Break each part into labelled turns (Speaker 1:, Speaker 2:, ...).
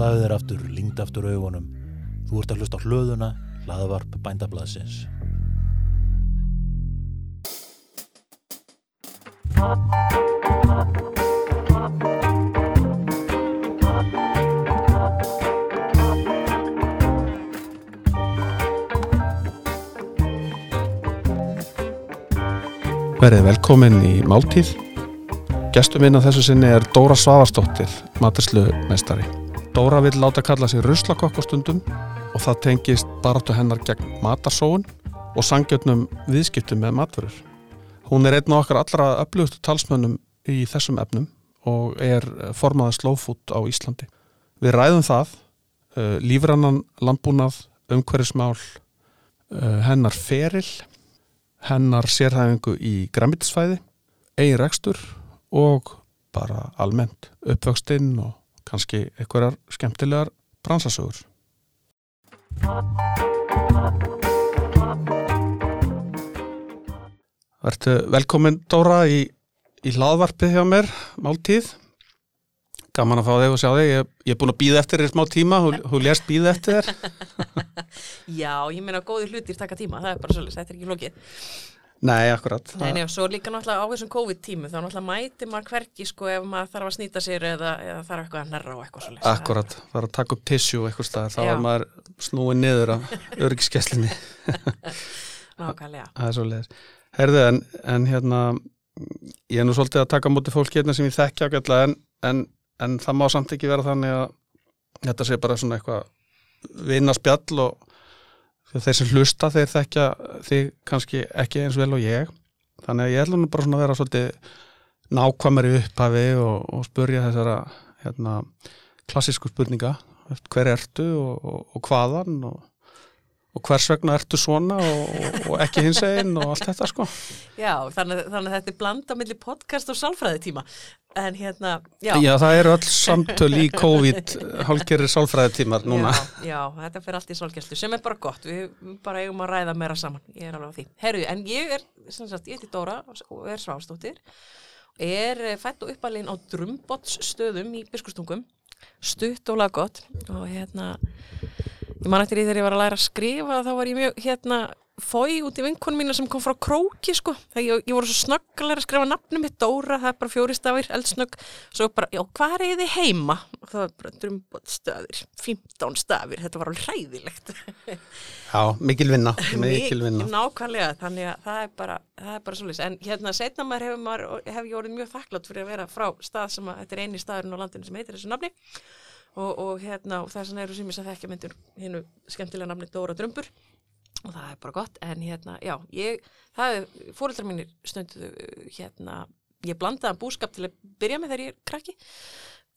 Speaker 1: Slaðu þér aftur, lingd aftur augunum. Þú ert að hlusta á hlöðuna, hlaðavarp bændablaðsins.
Speaker 2: Verið velkomin í Máltíð. Gestum minn á þessu sinni er Dóra Svavarsdóttir, maturslumeistari. Dóra vil láta kalla sig ruslakokk á stundum og það tengist baráttu hennar gegn matarsóun og sangjötnum viðskiptum með matvörur. Hún er einn af okkar allra öflugustu talsmönnum í þessum efnum og er formaður slowfood á Íslandi. Við ræðum það, uh, lífrannan landbúnað, umhverfismál, uh, hennar feril, hennar sérhæfingu í græmitisfæði, eigin rekstur og bara almennt uppvöxtinn og kannski einhverjar skemmtilegar bransasögur. Vertu velkomin Dóra í, í hlaðvarpið hjá mér, máltíð. Gaman að fá þig og sjá þig. Ég, ég er búin að býða eftir þér smá tíma, hún, lést býða eftir þér.
Speaker 3: Já, ég meina góði hlutir taka tíma, það er bara svolítið, þetta er ekki flókið.
Speaker 2: Nei, akkurat.
Speaker 3: Nei, nei, og svo líka náttúrulega á þessum COVID-tímu, þá náttúrulega mæti maður hverki sko ef maður þarf að snýta sér eða, eða þarf eitthvað að nerra á eitthvað svolítið.
Speaker 2: Akkurat, er að taka upp tissue eitthvað staðar, þá var maður snúið niður af örgiskeslinni.
Speaker 3: Nákvæmlega.
Speaker 2: Það er svo leiðis. Herðu, en, en hérna, ég er nú svolítið að taka móti fólk hérna sem ég þekkja ágætlega, en, en, en það má samt ekki vera þannig að þetta sé bara svona eitthvað vinnaspjall og þeir sem hlusta þeir þekkja þig kannski ekki eins vel og ég. Þannig að ég ætla nú bara svona að vera svolítið nákvæmari upphafi og, og spurja þessara hérna, klassísku spurninga. Hver ertu og, og, og hvaðan og og hvers vegna ertu svona og, og, ekki hins einn og allt þetta sko?
Speaker 3: Já, þannig, þannig að þetta er blanda milli podcast og sálfræði tíma. En hérna, já.
Speaker 2: Já, það eru öll samtöl í COVID hálfgerir sálfræðitímar núna.
Speaker 3: Já, já, þetta fer allt í sálgæslu sem er bara gott, við bara eigum að ræða meira saman, ég er alveg á því. Herru, en ég er, sem sagt, ég heiti Dóra og er svástóttir, er eh, fætt og uppalinn á Drumbots stöðum í Biskustungum, stutt og laggott. Og hérna, ég man eftir því þegar ég var að læra að skrifa þá var ég mjög, hérna, fói út í vinkonum mína sem kom frá króki sko. Þegar ég, ég voru svo snögg að skrifa nafnum mitt Dóra, það er bara fjóri stafir, eldsnögg. Svo bara, já, hvað er þið heima? og það var bara drumbotstafir 15 stafir, þetta var alveg hræðilegt.
Speaker 2: Já, mikil vinna, mikil vinna.
Speaker 3: Nákvæmlega, þannig að það er bara það er bara svolítið, en hérna setna maður hefur maður, hef ég orðið mjög þakklátt fyrir að vera frá stað sem að, þetta er eini staðurinn á landinu sem heitir þessu nafni og, og hérna, og þess vegna eru sem ég að þekkja myndir hinnu skemmtilega nafni Dóra Drumbur. Og það er bara gott, en hérna, já, ég, það er, fóreldrar mínir stundu, hérna, ég blandaði búskap til að byrja með þegar ég er krakki,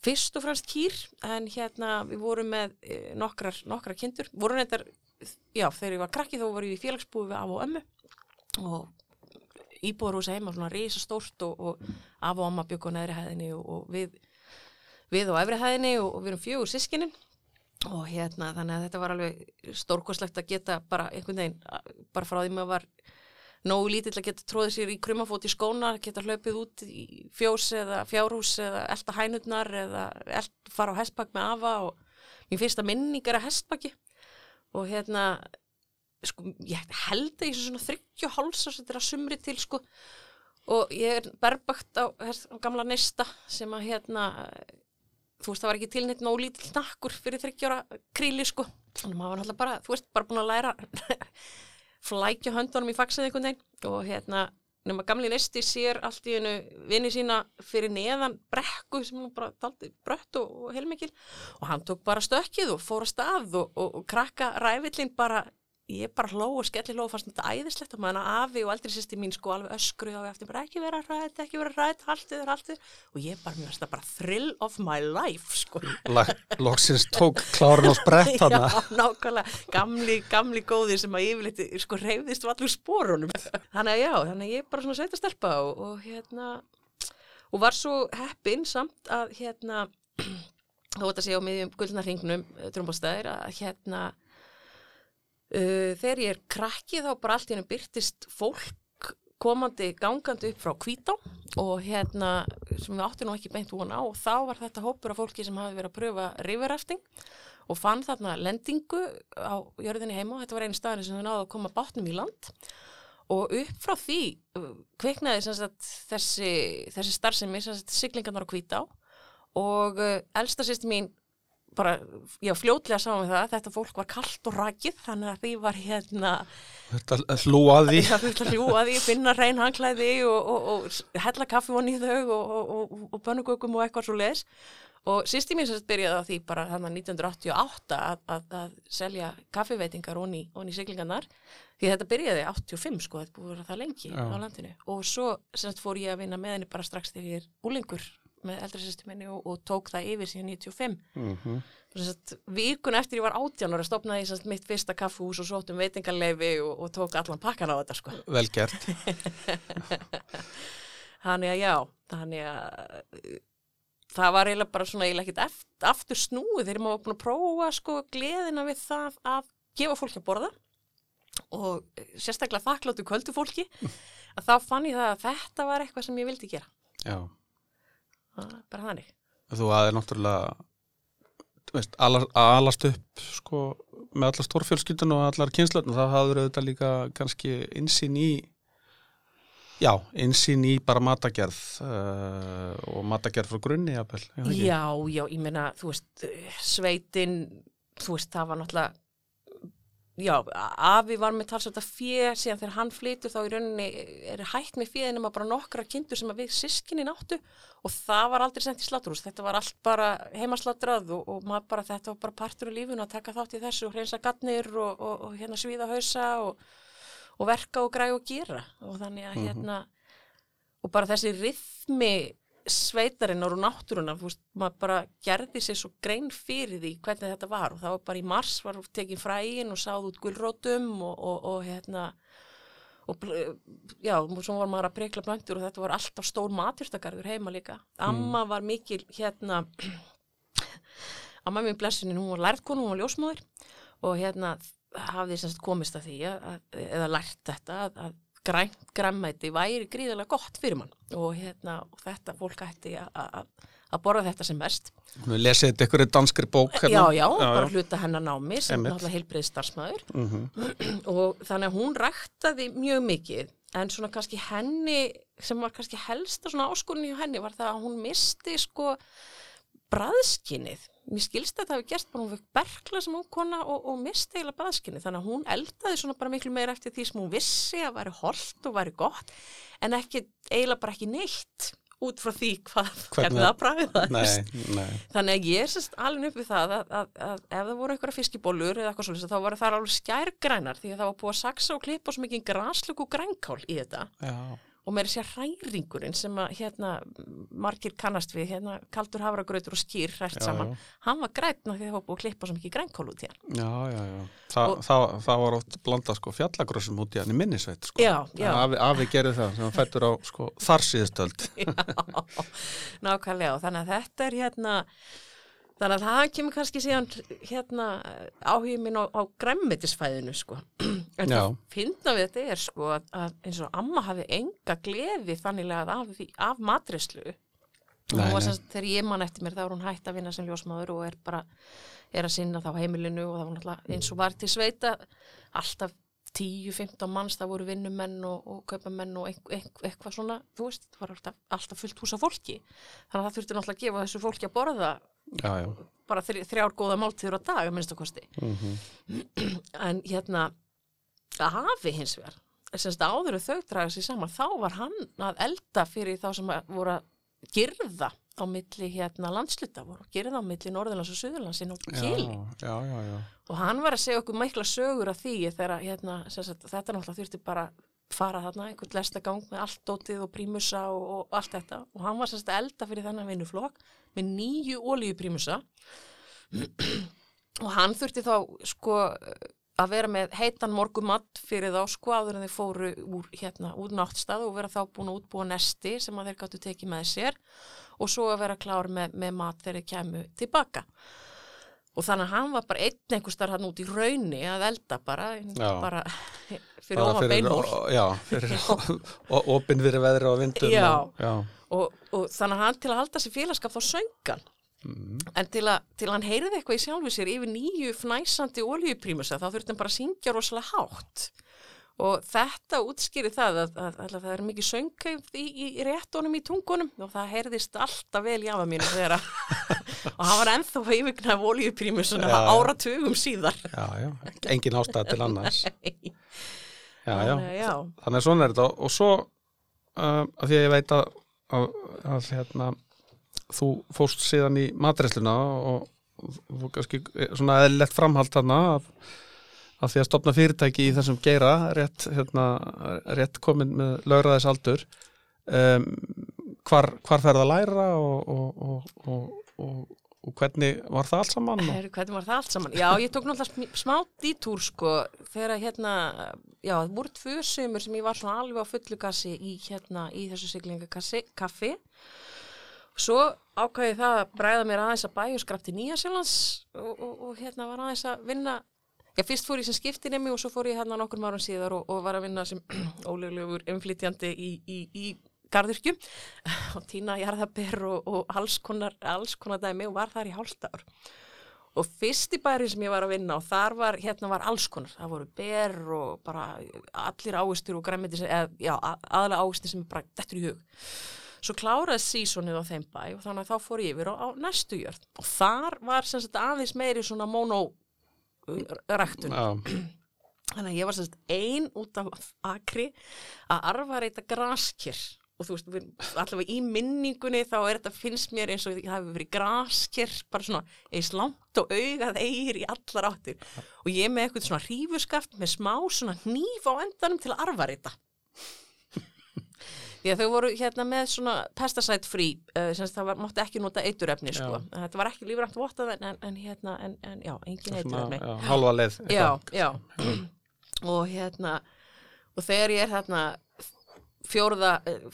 Speaker 3: fyrst og fremst kýr, en hérna, við vorum með e, nokkrar, nokkrar kindur, vorum þetta, já, þegar ég var krakki þá vorum við í félagsbúi við af og ömmu. Og íbúðarhús heima, svona risa stórt og, og af og amma byggu á neðri hæðinni og, og við, við á efri hæðinni og, og við erum fjögur sískinin og hérna þannig að þetta var alveg stórkoslegt að geta bara einhvern veginn bara frá því maður var nógu lítill að geta tróðið sér í krumafót í skóna geta hlaupið út í fjós eða fjárhús eða elda hænurnar eða eld, fara á hestbakk með afa og mín fyrsta minning er að hestbakki og hérna sko, ég held að ég sé svona þryggju hálsa sem þetta er að sumri til sko. Og ég er berbakt á, hest- á gamla neista sem að hérna þú veist, það var ekki til neitt nóg lítill nakkur fyrir þryggjóra kríli, sko. Þannig að maður var náttúrulega bara, þú veist, bara búin að læra flækja höndunum í faxið einhvern veginn og hérna, nema gamli nesti sér allt í hennu vini sína fyrir neðan brekku sem hún bara taldi brött og, og heilmikil og hann tók bara stökkið og fór að stað og, og, og krakka ræfillin bara ég bara hló og skelli hló og fannst þetta æðislegt og maður afi og eldri sýsti mín sko alveg öskruð og eftir bara ekki vera rætt, ekki vera rætt, haldið haldið. Og ég bara, mér finnst það bara thrill of my life sko.
Speaker 2: Loksins tók klárun á sprett
Speaker 3: Já, nákvæmlega, gamli, gamli góði sem að yfirleitt sko reyfðist vallur spórunum þannig að já, þannig að ég bara svona sveita stelpa og, og hérna og var svo heppin samt að hérna þó þetta sé á miðjum gullnarhingnum trúmbóstæðir að hérna uh, þegar ég er krakki þá bara allt henni byrtist fólk komandi gangandi upp frá Hvítá og hérna sem við áttum nú ekki beint vona á og þá var þetta hópur af fólki sem hafi verið að pröfa riverrafting og fann þarna lendingu á jörðinni heima. Og þetta var einu staðin sem þau náðu að koma bátnum í land. Og upp frá því uh, kviknaði sagt, þessi, þessi starfsemi siglingarnar á hvítá. Og uh, elsta sýsti mín bara, já, fljótlega sáum við það þetta fólk var kallt og rakið þannig að því var hérna
Speaker 2: Þetta hlúa að því.
Speaker 3: það þurfti að hljúa því, finna reyn hangklæði og, og, og hella kaffi í þau og, og, og bönnugökum og eitthvað svo leis og sýsti mín sérst byrjaði á því bara þannig 1988 að, að, að selja kaffiveitingar onni, onni siglingarnar því þetta byrjaði 85 sko, þetta búið að vera það lengi
Speaker 2: Já.
Speaker 3: á landinu og svo sérst fór ég að vinna með henni bara strax þegar ég er úlingur með eldri sýsti minni og, og tók það yfir síðan 95
Speaker 2: Mm
Speaker 3: Sest, vikun eftir ég var átján ára stopnaði ég sest, mitt fyrsta kaffhús og sóttum veitingarleifi og, og tók allan pakkan á þetta sko.
Speaker 2: Vel gert.
Speaker 3: Þannig að já, þannig að uh, það var eiginlega bara svona eiginlega ekkert eftir, aftur snúið þegar maður var búin að prófa sko gleðina við það að gefa fólki að borða og uh, sérstaklega þakkláttu kvöldu fólki að þá fann ég það að þetta var eitthvað sem ég vildi gera.
Speaker 2: Já.
Speaker 3: Það er bara þannig.
Speaker 2: Þú aðeins náttúrulega að alast upp sko, með allar stórfjölskyldun og allar kynslöfn þá hafður auðvitað líka kannski insýn í já, insýn í bara matagerð uh, og matagerð frá grunni jafnvel, það ekki?
Speaker 3: Já, já, ég meina, þú veist, sveitin, þú veist, það var náttúrulega, já, afi var með talsvægt að fjö, síðan þegar hann flytur þá í rauninni er hægt með fjöðin nema bara nokkra kindur sem að við sískinni náttu og það var aldrei sendt í sláturhús, þetta var allt bara heimaslátrað og, og maður bara, þetta var bara partur af lífinu að taka þátt í þessu og hreinsa gatnir og, og, og hérna svíða hausa og, og verka og græja og gera. Og þannig að hérna, og bara þessi rithmi sveitarinnar og náttúrunar, veist, maður bara gerði sér svo grein fyrir því hvernig þetta var og það var bara í mars var tekin fræin og sáð út gulrótum og, og, og hérna og já, svo var maður að prekla blöndur og þetta var alltaf stór matjurstakarður heima líka. Amma var mikil hérna amma minn blessunin, hún var lærtkonu, hún var ljósmóður og hérna hafði komist að því að, eða lært þetta að, að grænt græmmæti væri gríðarlega gott fyrir mann og hérna og þetta fólk ætti að- borða þetta sem mest.
Speaker 2: Lesið þetta ykkur í danskri bók
Speaker 3: Já,
Speaker 2: hérna.
Speaker 3: já, bara hluta hennar námi sem náttúrulega heilbreið starfsmæður
Speaker 2: Mhm.
Speaker 3: og þannig að hún ræktaði mjög mikið en svona kannski henni sem var kannski helsta svona áskorunni hjá henni var það að hún misti sko braðskinnið mér skilst að það hafi gerst bara hún fekk berkla sem hún kona og, og misti eiginlega braðskinnið þannig að hún eldaði svona bara miklu meira eftir því sem hún vissi að væri holdt og væri gott en ekki, eiginlega bara ekki neitt út frá því hvað
Speaker 2: Hvernig-
Speaker 3: það
Speaker 2: Nei, nei.
Speaker 3: Þannig að ég er sérst alveg upp við það að, að, að ef það voru einhverja fiskibólur eða eitthvað svolítið þá voru það alveg skærgrænar því að það var búið að saksa og klippa svo mikið græslöku grænkál í þetta.
Speaker 2: Já,
Speaker 3: og meira sér hræringurinn sem að hérna margir kannast við hérna kaldur havragrautur og skýr hrært
Speaker 2: Já,
Speaker 3: saman
Speaker 2: já.
Speaker 3: hann var grætna að það var búið að klippa svo mikið grænkál út í hann
Speaker 2: já, já, já. Þa,
Speaker 3: Og-
Speaker 2: það, það var oft blanda sko fjallagrössum út í hann í minnisveit sko.
Speaker 3: Já, já.
Speaker 2: Afi, afi gerði það sem hann fættur á sko þar síðustöld.
Speaker 3: Já, nákvæmlega og þannig að þetta er hérna þannig að það kemur kannski síðan hérna áhugið minn á, á græmmetisfæðinu sko. En það finna við þetta er sko að, að eins og amma hafi enga gleði þannilega af, af matrislu þegar ég man eftir mér þá er hún hætt að vinna sem ljósmaður og er bara er að sinna þá heimilinu og það var náttúrulega eins og var til sveita alltaf 10-15 manns, það voru vinnumenn og, og kaupamenn og eitthvað, svona, þú veist, það var alltaf, alltaf fullt hús af fólki. Þannig að það þurfti náttúrulega að gefa þessu fólki að borða
Speaker 2: Já, já.
Speaker 3: bara þri, þrjár góða máltíður á dag, að minnst að kosti.
Speaker 2: Mm
Speaker 3: En hérna, afi hins vegar, semst áður þau draga sér saman, þá var hann að elda fyrir þá sem að voru að girða á milli hérna landsluta, voru að girða á milli Norðurlands og Suðurlandsinn og
Speaker 2: Já,
Speaker 3: Kili.
Speaker 2: já, já, já.
Speaker 3: Og hann var að segja okkur mikla sögur af því þegar hérna, sagt, þetta náttúrulega þurfti bara fara þarna, einhvern lestagang með allt dótið og prímusa og, og allt þetta og hann var að elda fyrir þennan vinnuflokk með nýju olíuprímusa og hann þurfti þá sko að vera með heitan morgumatt fyrir þá sko áður en þeir fóru úr hérna úr náttstað og vera þá búin að útbúa nesti sem að þeir gáttu tekið með sér og svo að vera klár með, með mat þegar þeir kæmu tilbaka og þannig að hann var bara einn einhver starf hann út í raunni að elda bara, bara fyrir ofan beinhól
Speaker 2: Já, fyrir opinn fyrir veðri og vindum
Speaker 3: Já.
Speaker 2: og, já.
Speaker 3: og, og þannig að hann til að halda sér félagskap þá söngan
Speaker 2: Mm.
Speaker 3: en til að, til að hann heyrði eitthvað í sjálfu sér yfir nýju fnæsandi oljuprímusa þá þurfti hann bara að syngja rosalega hátt. Og þetta útskýri það að, að, að það er mikið söngkæf í, í, réttunum í tungunum og það heyrðist alltaf vel í afa mínu þegar að og hann var ennþá að yfirgna af oljuprímusuna
Speaker 2: Já, já.
Speaker 3: áratugum síðar.
Speaker 2: Já, já, engin ástæða til annars. Já, já,
Speaker 3: að já.
Speaker 2: þannig að svona er þetta. Og svo uh, að því að ég veit að, að, að hérna, þú fórst síðan í matreisluna og, þú kannski eh, svona eðlilegt framhald þarna af, af því að stopna fyrirtæki í þessum geira rétt, hérna, rétt komin með lögraðis aldur um, hvar, hvar ferð að læra og, og, og, og, hvernig var það allt saman? Og,
Speaker 3: Heru, hvernig var það allt saman? Já, ég tók náttúrulega sm- smá dítúr sko þegar hérna, já, það voru tvö sömur sem ég var svona alveg á fullu gassi í hérna, í þessu siglingakassi, kaffi. Svo ákvæði það að bræða mér aðeins að bæjuskrafti nýja sjálfans og, og, og hérna var aðeins að vinna Já, fyrst fór ég sem skiptinemi og svo fór ég hérna nokkur árum síðar og, og var að vinna sem ólöglegur inflytjandi í, í, í garðurkju og týna jarðaber og, og alls, konar, alls konar dæmi og var þar í hálft ár. Og fyrsti bæri sem ég var að vinna og þar var, hérna var alls konar, það voru ber og bara allir ávistur og græmiti, eða já, a- aðalega ávistur sem bara dettur í hug. Svo kláraði sísonið á þeim bæ og þannig að þá fór ég yfir á, á næstu jörð. Og þar var sem sagt aðeins meiri svona mónó ræktun.
Speaker 2: já,
Speaker 3: Þannig að ég var semst ein út af akri að arfa reyta graskir. Og þú veist, allavega í minningunni þá er þetta, finnst mér eins og það hefur verið graskir, bara svona eins langt og augað eigir í allar áttir. Og ég með eitthvað svona hrífuskaft með smá svona hníf á endanum til að arfa reyta Því að þau voru hérna með svona pesticide free, uh, það var, mátti ekki nota eiturefni, sko.
Speaker 2: Já.
Speaker 3: Þetta var ekki lífrænt vottað en, en, hérna, en, en já, engin
Speaker 2: já, halva leið
Speaker 3: já, já. Og hérna og þegar ég er þarna fjórða eh,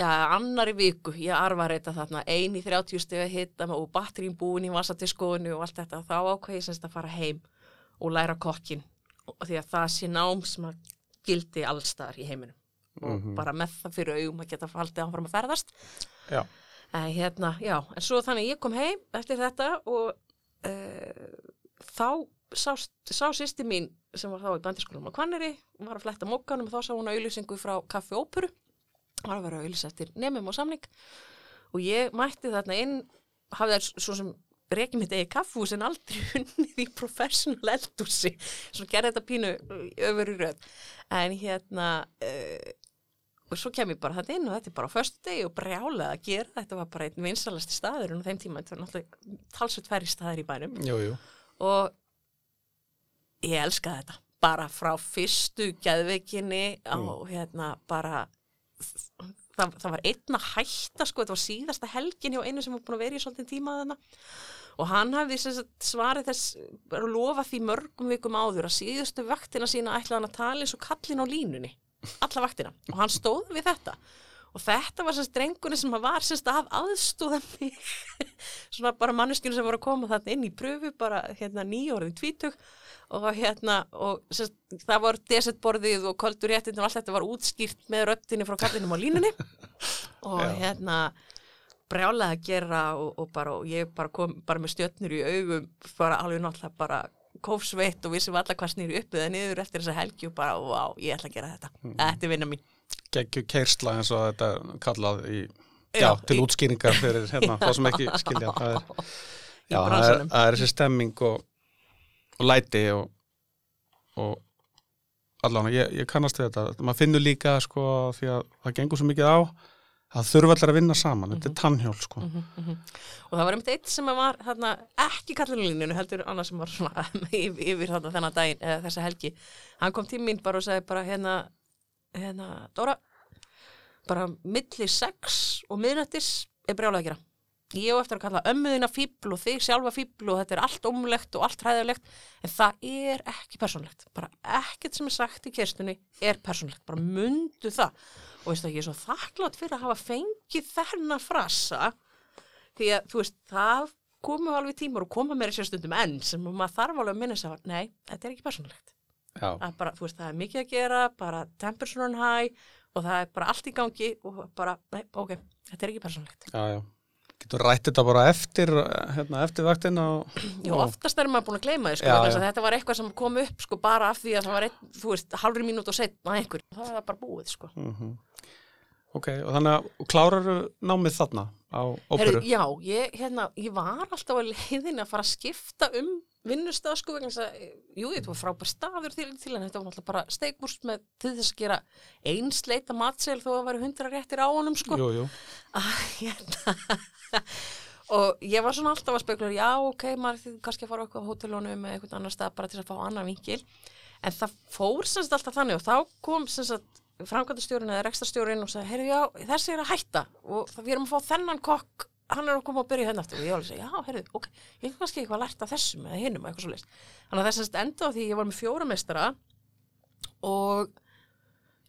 Speaker 3: ja, annari viku ég arfa reyta þarna ein í 30 steg að hitta og batterín búin í vassatiskonu og allt þetta þá ákveð ég semst að fara heim og læra kokkin og því að það sé nám sem að gildi allstaðar í heiminum og bara með það fyrir augum að geta faldið áfram að ferðast.
Speaker 2: Já.
Speaker 3: en hérna, já, en svo þannig ég kom heim eftir þetta og uh, þá sá, sá sýsti mín sem var þá í bandiskólum á Kvanneri var að fletta mókanum og þá sá hún auðlýsingu frá Kaffi Óperu. Var að vera auðlýs eftir nefnum og samning. Og ég mætti þarna inn hafði þær svo sem reykjum mitt eigi kaffús en aldrei unnið í professional eldúsi svo gerði þetta pínu öfur í röð. En hérna uh, og svo kem ég bara þetta inn og þetta er bara á föstu degi og brjálega að gera. Þetta var bara einn vinsalasti staður á þeim tíma þetta var náttúrulega talsveit færri staður í bænum.
Speaker 2: Jú, jú.
Speaker 3: og ég elskaði þetta. Bara frá fyrstu geðveikinni á hérna bara það, það var einn að hætta sko, þetta var síðasta helgin hjá einu sem var búin að vera í svolítið tíma þarna. Og hann hafði svarið þess bara lofa því mörgum vikum áður að síðustu vaktina sína ætlaði hann að tala eins og kallin á línunni alla vaktina. Og hann stóð við þetta. Og þetta var semst drengunni sem var semst að aðstóða mig. Svona bara manneskjunu sem voru að koma þarna inn í pröfu bara hérna nýjórðin tvítug. Og hérna og semst, það var desertborðið og koldur réttinn og allt þetta var útskýrt með röttinni frá kallinum á línunni. Og
Speaker 2: Já.
Speaker 3: hérna brjálega að gera og, og bara og ég bara kom bara með stjörnur í augum bara alveg náttúrulega bara kófsveitt og vissum alla hvað snýri upp eða niður eftir þessa helgi og bara, vá, ég ætla að gera þetta. Þetta er vinna mín.
Speaker 2: Gekkju keirsla eins og þetta kallað í,
Speaker 3: Já,
Speaker 2: já, til
Speaker 3: í-
Speaker 2: útskýringar fyrir hérna, þá sem ekki skilja. Það er, já, það er, það er þessi stemming og, og læti og, og allan, ég, ég kannast við þetta. Maður finnur líka sko því að það gengur svo mikið á það þurfa allir að vinna saman, þetta er tannhjól sko.
Speaker 3: Og það var einmitt eitt sem var þarna, ekki kallinlíninu heldur annað sem var svona yfir, yfir þarna þennan daginn eða þessa helgi. Hann kom til mín bara og sagði bara hérna, hérna Dóra bara milli sex og miðnættis er brjálega að gera. Ég á eftir að kalla ömmuðina fíbl og þig sjálfa fíbl og þetta er allt ómulegt og allt hræðilegt en það er ekki persónlegt bara ekkert sem er sagt í kerstunni er persónlegt, bara mundu það og veistu að ég er svo þakklátt fyrir að hafa fengið þennan frasa því að þú veist, það komu alveg tímar og koma mér í sérstundum enn sem maður þarf alveg að minna á, nei, þetta er ekki að bara, þú veist, það er mikið að gera bara temperature on high og það er bara allt í gangi og bara, nei, ok, þetta er ekki persónlegt
Speaker 2: já, já. Getur rætt þetta bara eftir, hérna, eftir vaktina og...
Speaker 3: Jú, oftast er maður búin að gleyma því, sko,
Speaker 2: Já, já.
Speaker 3: að þetta var eitthvað sem kom upp, sko, bara af því að það var, einn, þú veist, halvri mínút og setna einhver, það var bara búið, sko.
Speaker 2: Mm Ok, og þannig að kláraru námið þarna á óperu?
Speaker 3: Heyrðu, já, ég, hérna, ég var alltaf á leiðinni að fara að skipta um vinnustaf, sko, vegna þess að, jú, þetta var frábær staður til, til en þetta var náttúrulega bara steikbúrs með til þess að gera einsleita matsel þó að væri hundra réttir á honum, sko.
Speaker 2: Jú, jú.
Speaker 3: að hérna og ég var svona alltaf að spekla já ok, maður þið kannski að fara okkur á hótelunum eða eitthvað annar stað bara til að fá annan vinkil en það fór sem sagt alltaf þannig og þá kom sem sagt framkvæmdastjórinn eða rekstastjórinn og sagði, heyrðu já, þessi er að hætta og það við erum að fá þennan kokk hann er að koma að byrja hérna aftur og ég var að segja, já, heyrðu, ok, ég hef kannski eitthvað lært af þessum eða hinnum eitthvað svo list. Þannig að þess að enda á því ég var með fjóramestara og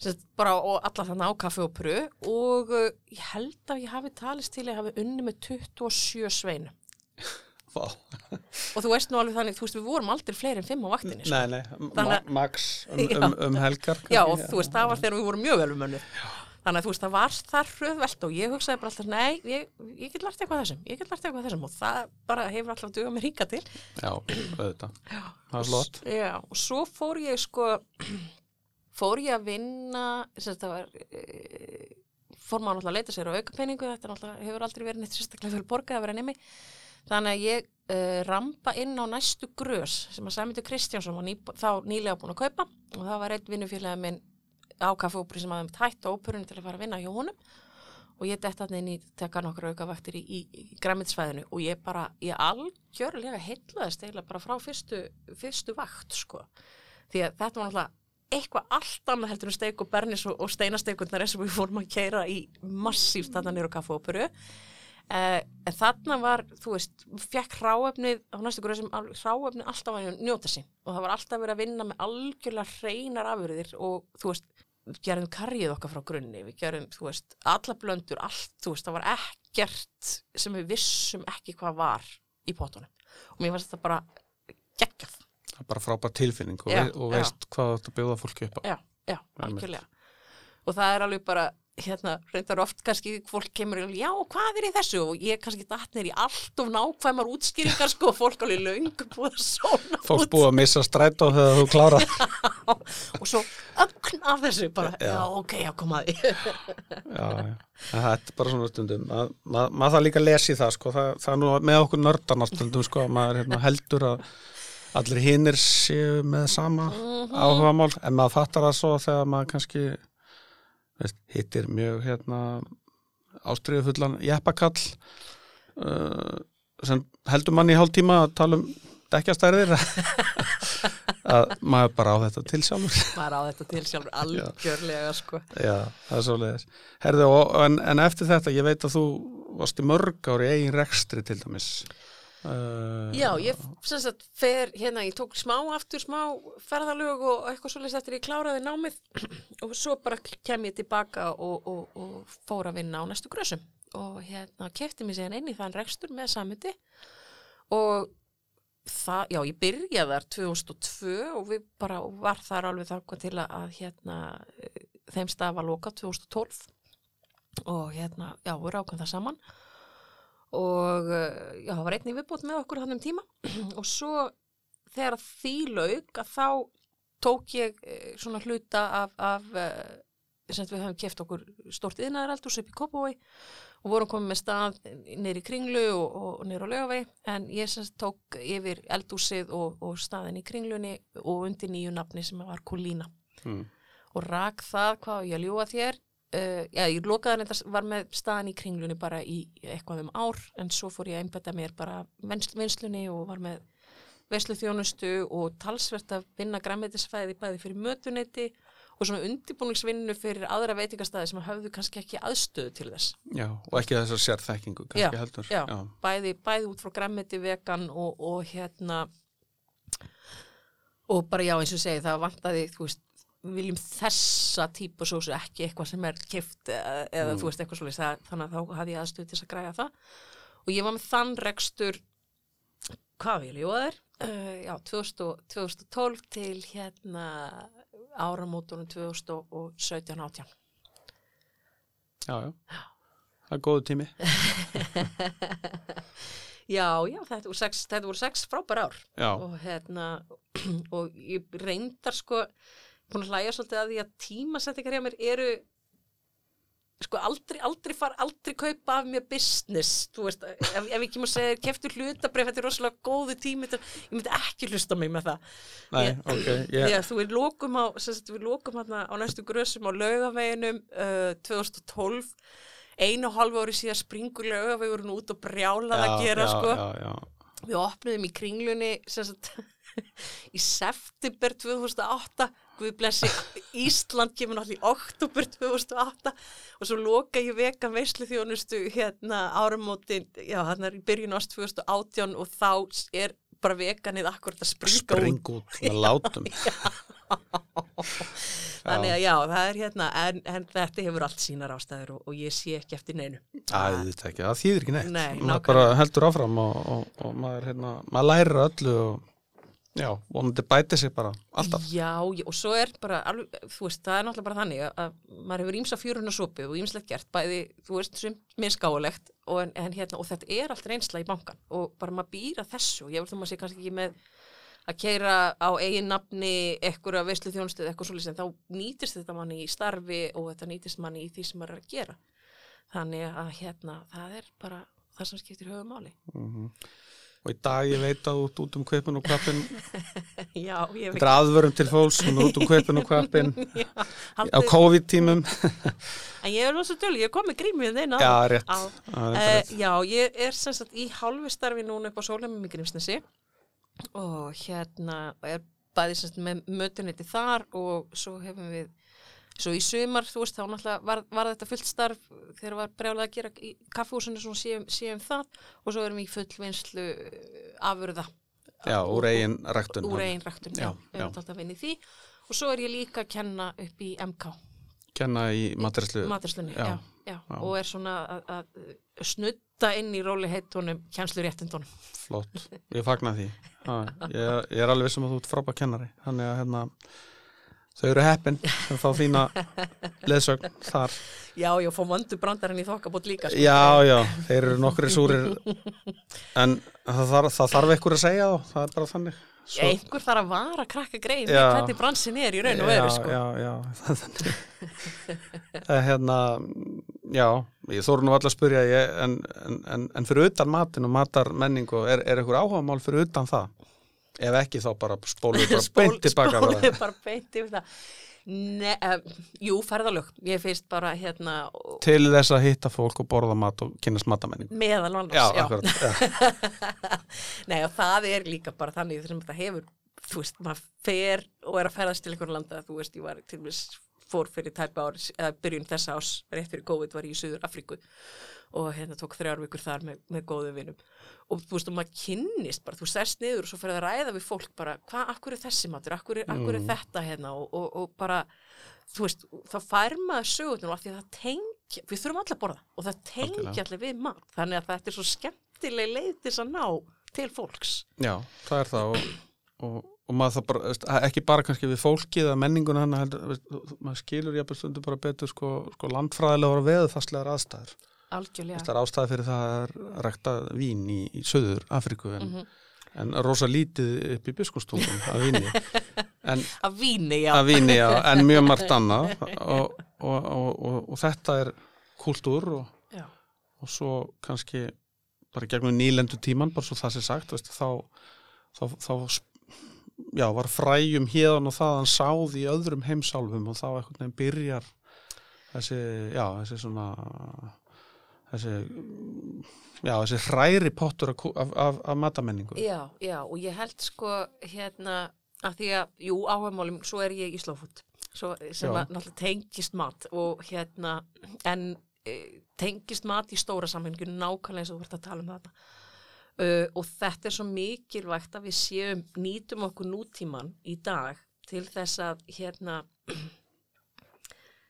Speaker 3: sem sagt, bara og alla þannig á kaffi og pru og uh, ég held að ég hafi talist til að ég hafi unni með 27 sveinu
Speaker 2: Vá.
Speaker 3: og þú veist nú alveg þannig, þú veist við vorum aldrei fleiri en fimm á vaktinni sko.
Speaker 2: Nei, nei, ma
Speaker 3: Þannig
Speaker 2: max um, um, um helgar.
Speaker 3: já og þú veist það var þegar við vorum mjög vel um önnu þannig að þú veist það var það hröðvelt og ég hugsaði bara alltaf nei, ég, ég get lært eitthvað þessum ég get lært eitthvað þessum. Og það bara hefur alltaf dugað mér hingað til.
Speaker 2: Já, auðvitað. Það var flott.
Speaker 3: Já, og svo fór ég sko fór ég að vinna þetta var e, fór maður náttúrulega að leita sér á aukapenningu þetta er náttúrulega, hefur aldrei verið neitt sérstaklega fyrir borgað að vera nemi. Þannig að ég uh, rampa inn á næstu grös sem að Sæmundur Kristjánsson var ný, þá nýlega búin að kaupa. Og það var einn vinnufélagi minn á kaffeóperi sem hafði tætt á óperunum til að fara að vinna hjá honum. Og ég dett að inn í tekka nokkur aukavaktir í, í, í græmitsvæðinu og ég bara, ég algjörlega heitlaðist eiginlega bara frá fyrstu, fyrstu vakt sko, því að þetta var náttúrulega eitthvað allt annað heldur en steik og bernis og, og steinasteikundar eins og við fórum að keira í massíft þarna nýru kaffeóperu Uh, en þarna var, þú veist, fekk hráefnið á næstu gröð sem hráefnið alltaf að njóta sín. Og það var alltaf verið að vinna með algjörlega hreinar afurðir og þú veist, við gerðum karrið okkar frá grunni, við gerðum, þú veist, alla blöndur, allt, þú veist, það var ekkert sem við vissum ekki hvað var í potunum og mér fannst þetta bara geggjað,
Speaker 2: Það er bara frábær tilfinning og,
Speaker 3: Já,
Speaker 2: vei, og
Speaker 3: já.
Speaker 2: veist hvað þetta bjóða fólki upp á.
Speaker 3: já, já, algjörlega og það er alveg bara hérna, reyndar oft kannski fólk kemur og já, hvað er í þessu og ég kannski datnir í allt of nákvæmar útskýringar sko, og fólk alveg löngu búið að svona
Speaker 2: Fólk
Speaker 3: út
Speaker 2: búið að missa strætó þegar þú klárar.
Speaker 3: og svo ögn af þessu bara, já,
Speaker 2: Já.
Speaker 3: ok, já, komaði
Speaker 2: já, já. Það er bara svona stundum. Mað, mað, maður það líka í það, sko. Það, það er nú með okkur nördarnar stundum, sko. að Maður hérna, heldur að allir hinnir séu með sama
Speaker 3: Mhm.
Speaker 2: áhugamál. En maður fattar það svo þegar maður kannski hittir mjög hérna ástriðufullan jeppakall uh, sem heldur manni í hálf tíma að tala um dekkjastærðir að maður bara á þetta til sjálfur
Speaker 3: maður á þetta til sjálfur algjörlega sko.
Speaker 2: Já, er. Herðu, og, en, en eftir þetta, ég veit að þú varst í mörg ári eigin rekstri til dæmis. Uh,
Speaker 3: Já, ég sem sagt fer hérna, ég tók smá aftur smá ferðalög og eitthvað svolítið eftir ég kláraði námið. Og svo bara kem ég tilbaka og, og, og fór að vinna á næstu grössum og hérna kefti mér síðan inn í þann rekstur með samundi og það, já, ég byrjaði þar 2002 og við bara var þar alveg þarkvað til að hérna eh, þeim stað var loka 2012 og hérna, já, við rákum það saman og eh, já, það var einnig viðbútt með okkur þannig um tíma. Og svo þegar því lauk að þá tók ég eh, svona hluta af, af eh, sem við höfum keft okkur stort yðnaðaraldur upp í Kópavói og vorum komið með stað neyri Kringlu og, og neyri á Laugavegi. En ég sem tók yfir eldúsið og, og staðin í Kringlunni og undir nýju nafni sem var Kólína
Speaker 2: Mm.
Speaker 3: og rak það hvað ég að ljúga þér uh, já, ég lokaði þetta var með staðan í kringlunni bara í eitthvað um ár en svo fór ég að einbetta mér bara vins- vinslunni og var með veislu þjónustu og talsvert að vinna græmiðtisfæði bæði fyrir mötuneyti og svona undirbúningsvinnu fyrir aðra veitingastæði sem höfðu kannski ekki aðstöðu til þess.
Speaker 2: Já, og ekki þessar sérþekkingu, kannski
Speaker 3: Já,
Speaker 2: heldur.
Speaker 3: Já, Bæði, bæði út frá græmiti vegan og, og hérna og bara já eins og segi það vantaði, þú veist, viljum þessa típu sósu ekki eitthvað sem er kift eða, eða þú veist eitthvað svolítið þannig að þá hafði ég aðstöðu til að græja það og ég var með þann rekstur hvað vil ég lífa þér? Uh, já, 2000, og- 2012 til hérna áramótunum 2017-18.
Speaker 2: Já, já. Það er góðu tími.
Speaker 3: Já, já, þetta voru sex, sex frábær ár
Speaker 2: Já,
Speaker 3: og hérna, og ég reyndar sko, búin að hlæja svolítið að því að tímasettingar hjá mér eru sko aldrei, aldrei far, aldrei kaupa af mér business, þú veist, ef, ef ég kemur að segja, keftur hlutabrif, þetta er rosalega góðu tími, ég myndi ekki hlusta mig með það.
Speaker 2: nei,
Speaker 3: Ég-
Speaker 2: ok.
Speaker 3: Yeah.
Speaker 2: Ég,
Speaker 3: þú við lókum á, sagt, við lókum hérna á næstu grössum á laugaveginum uh, 2012, einu hálfu ári síðan springur laugavegurinn út og brjálað að gera,
Speaker 2: já,
Speaker 3: sko.
Speaker 2: Já, já,
Speaker 3: Við opnuðum í kringlunni sagt, í september 2008 Guð blessi Ísland kemur náttúrulega í oktober 2008 og svo loka ég vegan veislu þjónustu hérna áramótin, já hann er í byrjun ást 2018 og þá er bara veganið akkurat að springa út
Speaker 2: spring út með látum.
Speaker 3: þannig að já, það er hérna en, en þetta hefur allt sínar ástæður og, og ég sé ekki eftir neinu
Speaker 2: Æ, þetta ekki, það þýðir ekki neitt.
Speaker 3: Nei, nákvæmlega.
Speaker 2: bara heldur áfram og, og, og maður, hérna, maður lærir öllu og já, vonandi bæti sig bara alltaf.
Speaker 3: Já, já, og svo er bara, alveg, þú veist, það er náttúrulega bara þannig að, að maður hefur ímsa fjöruna sopi og ímslegt gert, bæði, þú veist, sem mér skáulegt og, en, en hérna, og þetta er allt reynsla í bankan og bara maður býra þessu og ég vil þú maður sé kannski ekki með að keira á eigin nafni ekkur að veislu þjónustuð eitthvað svolítið en þá nýtist þetta manni í starfi og þetta nýtist manni í því sem maður er að gera. Þannig að hérna, það er bara það sem skiptir höfumáli.
Speaker 2: Og í dag ég veit að út, út um kvipin og kvapin,
Speaker 3: Já, ég
Speaker 2: þetta er aðvörum til fólks, hún út um kvipin og kvapin
Speaker 3: Já,
Speaker 2: á COVID-tímum.
Speaker 3: En ég er rosa tölu, ég er komið grímið þeina.
Speaker 2: Já, rétt.
Speaker 3: Á, uh,
Speaker 2: rétt.
Speaker 3: já, ég er sem sagt í hálfi starfi núna upp á sólheimum í Grímsnesi og hérna er bæði sem sagt með mötuniti þar og svo hefum við svo í sumar, þú veist, þá náttúrulega var, var þetta fullt starf þegar var brjálega að gera í kaffehúsinu svona séum, séum það og svo erum við í fullvinnslu afurða
Speaker 2: Já, úr eigin ræktun.
Speaker 3: úr eigin ræktun, já, við erum alltaf að vinna í því og svo er ég líka að kenna upp í MK
Speaker 2: Kenna í matræslu.
Speaker 3: maturslunni,
Speaker 2: Já,
Speaker 3: já, já, og er svona að, að snutta inn í róli heitunum kjænsluréttindunum.
Speaker 2: Flott, ég fagna því. Ha, ég, ég er alveg vissum að þú ert frábæð kennari. Þannig að hérna, þau eru heppin sem fá þína leðsögn þar.
Speaker 3: Já, já, fá vandu brandarinn í þokkabót líka. Sko.
Speaker 2: Já, já, þeir eru nokkri súrir en það þarf, það þarf einhver að segja þá, það er bara þannig. Svo-
Speaker 3: Einhver þarf að vara að krakka grein
Speaker 2: Já.
Speaker 3: hvernig bransin er í raun og veru, sko.
Speaker 2: Já, já, er þannig. Hérna, já, ég þóru nú alltaf að spyrja, ég, en, en, en, en fyrir utan matin og matarmenningu, er, er einhver áhuga mál fyrir utan það? Ef ekki þá bara spólum við bara
Speaker 3: Spól-
Speaker 2: beint tilbaka.
Speaker 3: spólum við bara beint yfir það. Ne, uh, jú, ferðalög. Ég finnst bara hérna og-
Speaker 2: Til þess að hitta fólk og borða mat og kynast matamenningu.
Speaker 3: meðal annars. Nei, og það er líka bara þannig þessum þetta hefur, þú veist, maður fer og er að ferðast til einhverju landa, þú veist, ég var til dæmis fór fyrir tæpa ár, eða byrjun þessa ás, rétt fyrir COVID var ég í Suður Afríku og hérna tók þrjár vikur þar með, með góðum vinum. Og þú veist, og maður kynnist bara, þú sest niður og svo fyrir að ræða við fólk bara, hvað, akkur er þessi matur, akkur er, akkur er þetta hérna? Og, og, og bara, þú veist, þá fær maður sögurnum af því að það tengja, við þurfum allir að borða og það tengja allir við mat, þannig að þetta er svo skemmtileg leið til að ná til fólks.
Speaker 2: Já, það er það og, og, og maður það bara, ekki bara kannski við fólkið eða menninguna hann veist, maður skilur jafnvel stundu bara betur sko, sko landfræðilega og veðufarslegar aðstæður.
Speaker 3: Algjörlega.
Speaker 2: Það er ástæði fyrir það að rækta vín í, í söður Afríku en,
Speaker 3: Mhm.
Speaker 2: en rosa lítið upp í biskustungum að víni en
Speaker 3: Að víni, já.
Speaker 2: að víni já, en mjög margt annað og, og, og, og, og þetta er kultúr og, svo kannski bara gegnum nýlendu tíman, bara svo það sé sagt veist, þá, þá, þá sp- já, var fræjum hérðan og þaðan sáð í öðrum heimsálfum og þá einhvern veginn byrjar þessi, já, þessi svona þessi já, þessi hræri pottur af, af, af, matamenningu
Speaker 3: Já, já, og ég held sko hérna að því að, jú, áhugamálum, svo er ég í svo sem
Speaker 2: Já.
Speaker 3: að náttúrulega tengist mat og hérna, en e, tengist mat í stóra samhengu nákvæmlega eins og þú vart að tala um þetta. Uh, og þetta er svo mikilvægt að við séum, nýtum okkur nútíman í dag til þess að hérna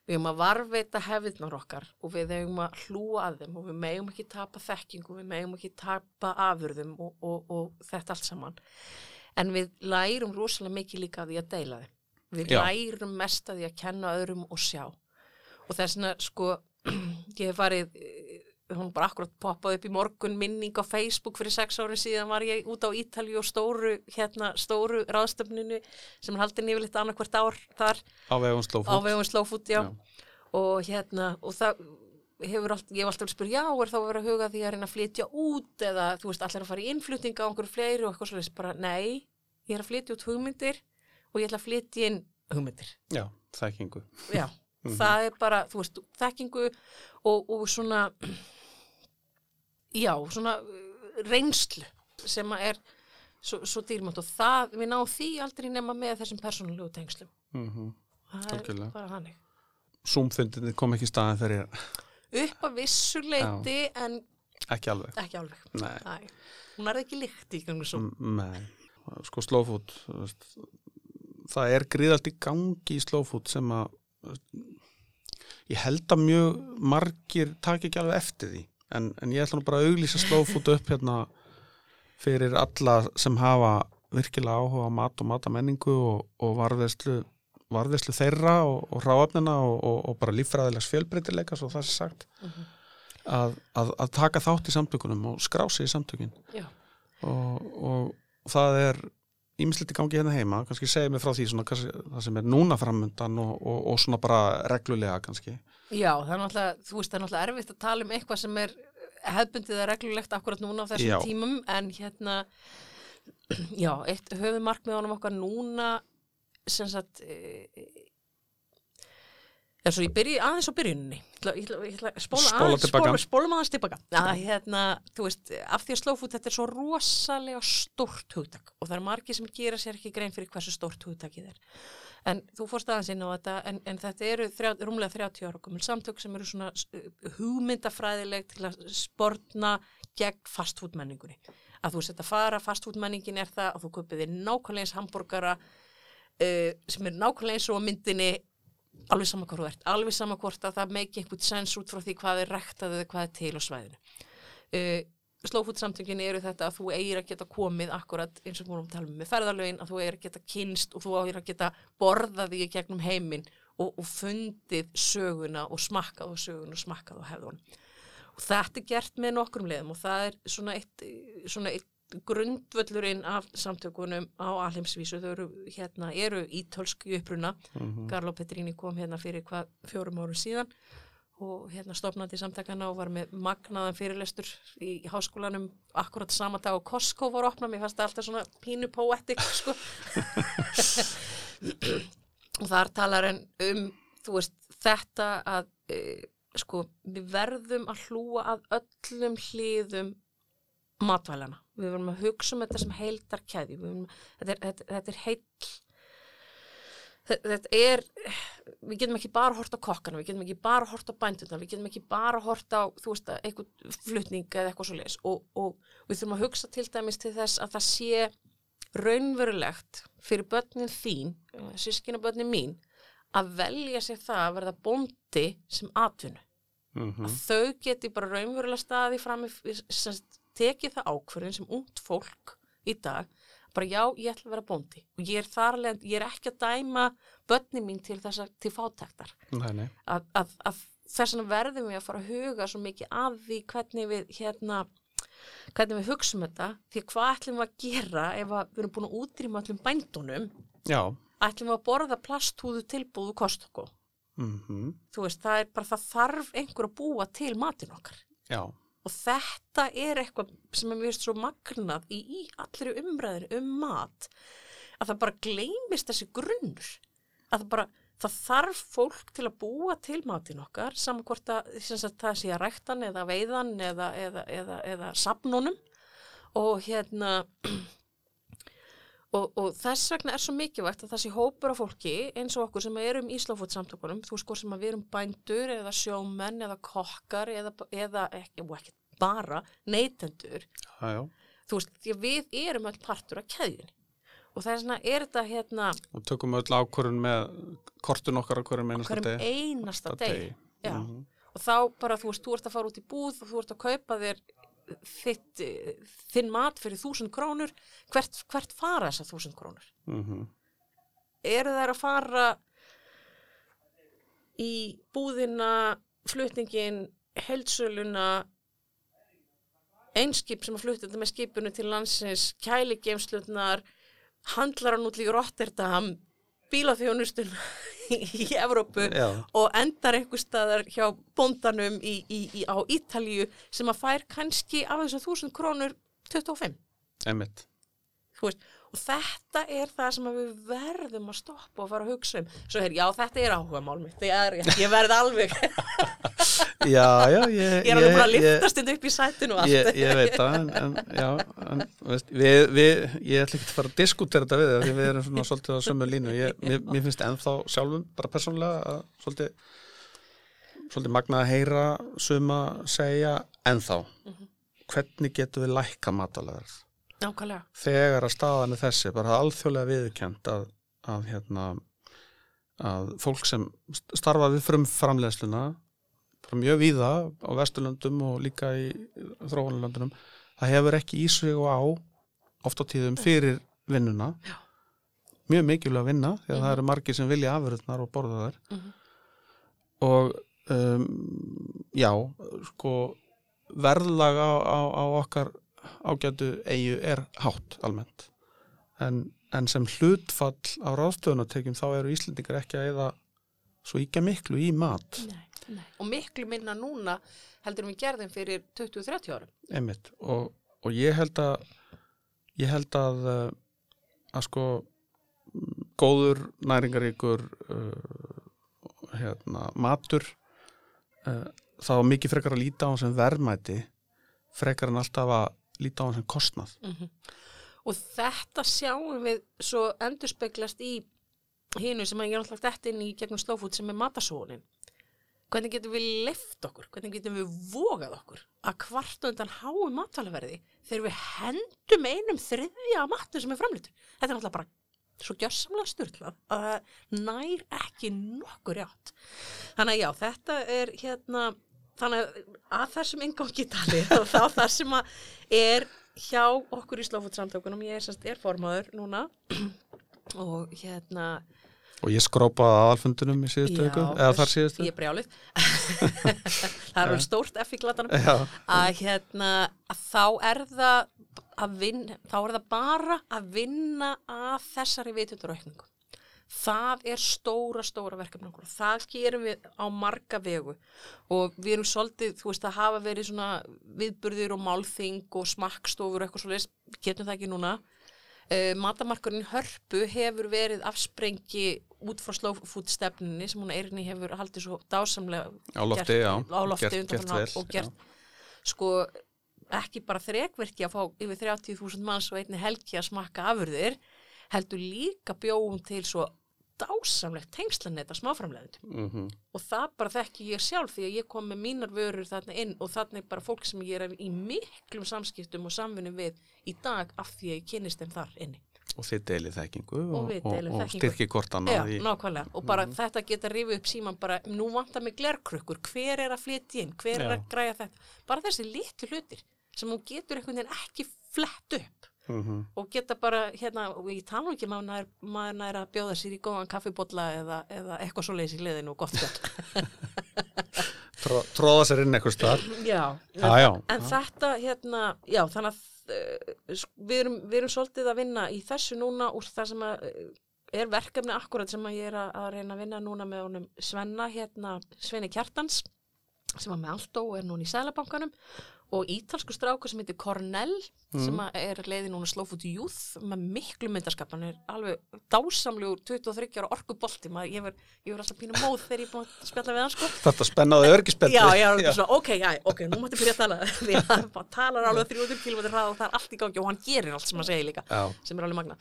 Speaker 3: við eigum að varveita hefðirnar okkar og við eigum að hlúa að þeim og við megum ekki tapa þekkingu, við megum ekki tapa afurðum og, og, og þetta allt saman. En við lærum rosalega mikið líka að því að deila þeim. Við
Speaker 2: Já.
Speaker 3: lærum mest að því að kenna öðrum og sjá. Og þess vegna, sko, ég hef farið, hún bara akkurat poppaði upp í morgun minning á Facebook fyrir sex árum síðan var ég út á Ítalju og stóru, hérna, stóru ráðstöfninu sem haldin yfirleitt annarkvert ár þar.
Speaker 2: Á vegum
Speaker 3: á
Speaker 2: slófút.
Speaker 3: Og hérna, og það hefur allt, ég hef alltaf spyrja, já, er þá að vera huga því að reyna að flytja út eða, þú veist, allir að fara í innflutninga á einhverju fleiri og eitthvað svolítið, bara, nei, ég er að flytja út hugmyndir og ég ætla að flytja inn hugmyndir.
Speaker 2: já, þekkingu.
Speaker 3: Já, það er bara, þú veist, þekkingu og, og svona, já, svona uh, reynslu sem að er svo, svo dýrmátt og það, við náum því aldrei nema með þessum persónulegu tengslum.
Speaker 2: mm
Speaker 3: Það er
Speaker 2: Algjörlega.
Speaker 3: bara hannig.
Speaker 2: Zoom-fundinni kom ekki í staðin fyrir
Speaker 3: upp að vissu leiti en
Speaker 2: ekki alveg
Speaker 3: ekki alveg.
Speaker 2: Nei.
Speaker 3: Æ, hún er ekki líkt í gangu svo.
Speaker 2: M- Nei, sko slófút það er gríðalt í gangi í slófút sem að ég held að mjög margir taki ekki alveg eftir því en, en ég ætla nú bara að auglýsa slófút upp hérna fyrir alla sem hafa virkilega áhuga á mat og matamenningu og, og varðveislu varðveislu þeirra og, og ráöfnina og, og, og bara líffræðilegs fjölbreytileika svo það sé sagt
Speaker 3: Mhm.
Speaker 2: að, að, að taka þátt í samtökunum og skrá sig í samtökin. Og, og það er ímislegt í gangi hérna heima, kannski segja mig frá því svona, kannski, það sem er núna og, og svona bara reglulega kannski
Speaker 3: Já það er náttúrulega, þú veist, það er náttúrulega erfitt að tala um eitthvað sem er hefbundið eða reglulegt akkurat núna á þessum
Speaker 2: Já.
Speaker 3: tímum en hérna, já, eitt höfum markmiðunum okkar núna sem sagt, e, eða svo ég byrji aðeins á byrjunni, ég ætla, að spóla aðeins, spólum aðeins tilbaka. Að hérna, þú veist, af því að slófút þetta er svo rosalega stórt hugtak og það er margir sem gera sér ekki grein fyrir hversu stórt hugtakið er. En þú fórst aðeins inn á þetta, en, en þetta eru þrjá, rúmlega 30 ára komil samtök sem eru svona uh, hugmyndafræðileg til að sportna gegn fastfúdmenningunni. Að þú veist þetta fara, fastfúdmenningin er það að þú köpið þér nákvæmlega eins hambúrgara uh, sem er nákvæmlega eins og myndinni alveg sama hvað þú ert, alveg sama hvort að það meiki einhvern sens út frá því hvað er rektað eða hvað er til á svæðinu. Uh, Slófútsamtökin eru þetta að þú eigir að geta komið akkurat eins og múlum tala um með ferðalögin, að þú eigir að geta kynst og þú eigir að geta borðað því í gegnum heiminn og, og fundið söguna og smakkað og söguna og smakkað og hefðun. Og þetta er gert með nokkrum leiðum og það er svona eitt, svona eitt grundvöllurinn af samtökunum á alheimsvísu. Þau eru, hérna, eru ítölsk í uppruna. Garlo Petrini kom hérna fyrir hvað fjórum árum síðan og hérna stopnandi samtakana og var með magnaðan fyrirlestur í, háskólanum akkurat sama dag og Costco var opnað, mér fannst það alltaf svona pínu poetic sko. Og þar talar en um þú veist þetta að e, sko við verðum að hlúa að öllum hliðum matvælana, við verðum að hugsa um þetta sem heildar keði þetta, þetta, þetta er heill Þe- þetta er, við getum ekki bara hort á kokkana, við getum ekki bara hort á bænduna, við getum ekki bara hort á, þú veist, að eitthvað flutning eða eitthvað svo leis og, og við þurfum að hugsa til dæmis til þess að það sé raunverulegt fyrir börnin þín, sískina börnin mín, að velja sér það að verða bóndi sem atvinnu.
Speaker 2: mm
Speaker 3: Að þau geti bara raunverulega staði fram í, tekið það ákvörðin sem ungt fólk í dag bara já, ég ætla að vera bóndi. Og ég er þar alveg, ég er ekki að dæma börnin mín til þess að, til fátæktar.
Speaker 2: Nei, nei,
Speaker 3: að, að, að þess vegna verðum við að fara að huga svo mikið að því hvernig við hérna hvernig við hugsaum þetta. Því hvað ætlum við að gera ef að við erum búin að útrýma öllum bændunum?
Speaker 2: Já.
Speaker 3: Ætlum við að borða plasthúðu tilbúðu kostokku
Speaker 2: mm
Speaker 3: þú veist, það er bara það þarf einhver að búa til matin okkar.
Speaker 2: Já,
Speaker 3: og þetta er eitthvað sem er finnst svo magnað í, í allri umræðinu um mat að það bara gleymist þessi grunnur. Að það bara, það þarf fólk til að búa til matin okkar saman hvort að, það sé að ræktan eða veiðan eða, eða, eða, eða sapnunum og hérna og, og þess vegna er svo mikilvægt að sé hópur af fólki eins og okkur sem erum í slófótsamtökunum, þú hvort sem að við erum bændur eða sjómenn eða kokkar eða, eða ekki, ekki bara neytendur, þú veist, því að við erum öll partur af keðjunni. Og það er svona, er þetta hérna
Speaker 2: og tökum öll ákvörun með kortun okkar á hverjum einasta
Speaker 3: hverjum
Speaker 2: degi.
Speaker 3: einasta degi. Já.
Speaker 2: Mhm.
Speaker 3: og þá bara, þú veist, þú ert að fara út í búð og þú ert að kaupa þér þitt, þinn mat fyrir þúsund krónur hvert, hvert fara þessar þúsund krónur
Speaker 2: Mhm.
Speaker 3: eru þær að fara í búðina flutningin, heilsöluna einskip sem að flutta þetta með skipinu til landsins kæligeimslutnar handlaran út líka Rotterdam bílaþjónustun í Evrópu
Speaker 2: Já.
Speaker 3: og endar einhver staðar hjá bóndanum í, í, í, á Ítalíu sem að fær kannski af þessum þúsund krónur 25
Speaker 2: Einmitt.
Speaker 3: Þú veist, þetta er það sem við verðum að stoppa og fara að hugsa um svo er, já, þetta er áhuga mál mitt er, ég verð alveg,
Speaker 2: Já, já, ég,
Speaker 3: ég er alveg bara að liftast inn upp í sætinu og allt
Speaker 2: ég, ég veit það, en, en já, en, veist, við, við, ég ætla ekki að fara að diskutera þetta við því við erum svona svolítið á sömu línu. Ég, mér, mér finnst ennþá sjálfum, bara persónlega, að svolítið, svolítið magnað að heyra suma segja ennþá. Hvernig getum við lækka matalæðar?
Speaker 3: Nákvæmlega,
Speaker 2: Þegar að staðan er þessi, bara alþjóðlega viðurkend að, að, hérna, að fólk sem starfa við frum framleiðsluna bara mjög víða á Vesturlöndum og líka í þróunlöndunum það hefur ekki í sig og á oft á tíðum fyrir vinnuna.
Speaker 3: Já.
Speaker 2: mjög mikilvæg að vinna því að það eru margir sem vilja afurðnar og borða þær.
Speaker 3: Mhm.
Speaker 2: og um, já, sko verðlag á, á, á okkar ágætu eigu er hátt almennt. En, en sem hlutfall á ráðstöðunatekjum þá eru Íslendingar ekki að eða svo íkja miklu í mat.
Speaker 3: Nei, nei. og miklu minna núna heldur við gerðum fyrir 20-30 árum.
Speaker 2: Einmitt. Og, og ég held að ég held að uh, að sko mm, góður næringaríkur uh, hérna, matur uh, þá mikið frekar að líta á sem verðmæti frekar en alltaf að líta á hann sem kostnað.
Speaker 3: Og þetta sjáum við svo endurspeglast í hinu sem að ég er alltaf dætt inn í gegnum slófút sem er matasónin hvernig getum við leift okkur? Hvernig getum við vogað okkur að kvarta undan háu matvælaverði þegar við hendum einum þriðja af matnum sem er framlýttur þetta er náttúrulega bara svo gjörsamlega styrlað að það nær ekki nokkur játt þannig að já, þetta er hérna þannig að að þessum ingangi tali og þá það sem að er hjá okkur í slófutsamtökunum ég er, semst, er formaður núna og hérna
Speaker 2: og ég skrópaði að alfundunum í síðustu viku eða þar síðustu.
Speaker 3: ég er brjálið það er alveg stórt F í glatanum
Speaker 2: Já,
Speaker 3: að hérna að þá er það að vinna, þá er það bara að vinna að þessari vitundaraukningu það er stóra, stóra verkefni okkur það gerum við á marga vegu. Og við erum svolítið, þú veist, að hafa verið svona viðburðir og málþing og smakkstofur og eitthvað svolítið, getum það ekki núna. Uh, matamarkurinn Hörpu hefur verið afsprengi út frá slófútstefninni sem hún Eirinni hefur haldið svo dásamlega
Speaker 2: á lofti,
Speaker 3: gert,
Speaker 2: já.
Speaker 3: á lofti
Speaker 2: Gert- gert vel,
Speaker 3: og gert sko ekki bara þrekverki að fá yfir 30.000 manns og einni helgi að smakka afurðir heldur líka bjóum til svo dásamlegt tengslaneta smáframleðendum
Speaker 2: mm
Speaker 3: og það bara þekki ég sjálf því að ég kom með mínar vörur þarna inn og þarna er bara fólk sem ég er í miklum samskiptum og samvinni við í dag af því að ég kynist þeim þar inni.
Speaker 2: og þið deilið þekkingu
Speaker 3: Og
Speaker 2: og, og, og
Speaker 3: þekkingu.
Speaker 2: styrki hvort
Speaker 3: Já,
Speaker 2: í,
Speaker 3: nákvæmlega. Og bara þetta geta rifið upp síman bara, nú vantar mig glerkrukkur, hver er að flytja inn, hver er
Speaker 2: Já.
Speaker 3: að græja þetta, bara þessi litu hlutir sem hún getur einhvern veginn ekki flett upp
Speaker 2: mm
Speaker 3: og geta bara, hérna, og ég tala nú ekki maður nær, maður nær að bjóða sér í góðan kaffibotla eða, eða eitthvað svo leiðis í liðinu og gott gott.
Speaker 2: Tró, tróða sér inn eitthvað stað
Speaker 3: já,
Speaker 2: Já, já.
Speaker 3: en þetta, hérna, já, þannig að uh, við, erum, við erum svolítið að vinna í þessu núna úr það sem að uh, er verkefni akkurat sem að ég er að, að reyna að vinna núna með honum Svenna, hérna, Sveni Kjartans sem var með Aldo og er núna í Sælabankanum og ítalsku strákur sem heitir Cornell sem að er leiði núna Slowfood Youth með miklu myndaskap hann er alveg dásamlegur 23 ára orkubolti maður, ég verð ég verð alltaf pínu móð þegar ég er búin að spjalla við hann sko.
Speaker 2: Þetta spennaði örgispelli
Speaker 3: Já, já, já. Svona, ok, já, ok, nú máttu byrja að tala. Því að hann talar alveg 300 km hrað og það er allt í gangi og hann gerir allt sem hann segir líka
Speaker 2: Já.
Speaker 3: sem er alveg magna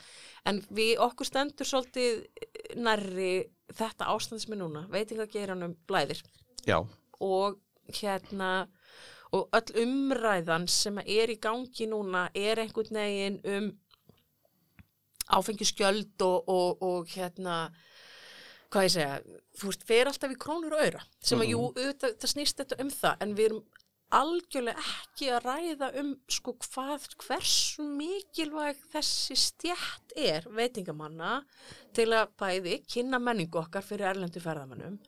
Speaker 3: en við okkur stendur svolítið nærri þetta ástand sem er núna veitingageiranum blæðir?
Speaker 2: Já,
Speaker 3: og hérna og öll umræðan sem er í gangi núna er einhvern veginn um áfengiskjöld og, og, og hérna hvað ég segja, þú veist, fer alltaf í krónur og auðra, sem að jú, auðvitað, það snýst þetta um það, en við erum algjörlega ekki að ræða um sko hvað, hversu mikilvæg þessi stjætt er veitingamanna til að bæði kynna menningu okkar fyrir erlendu ferðamannum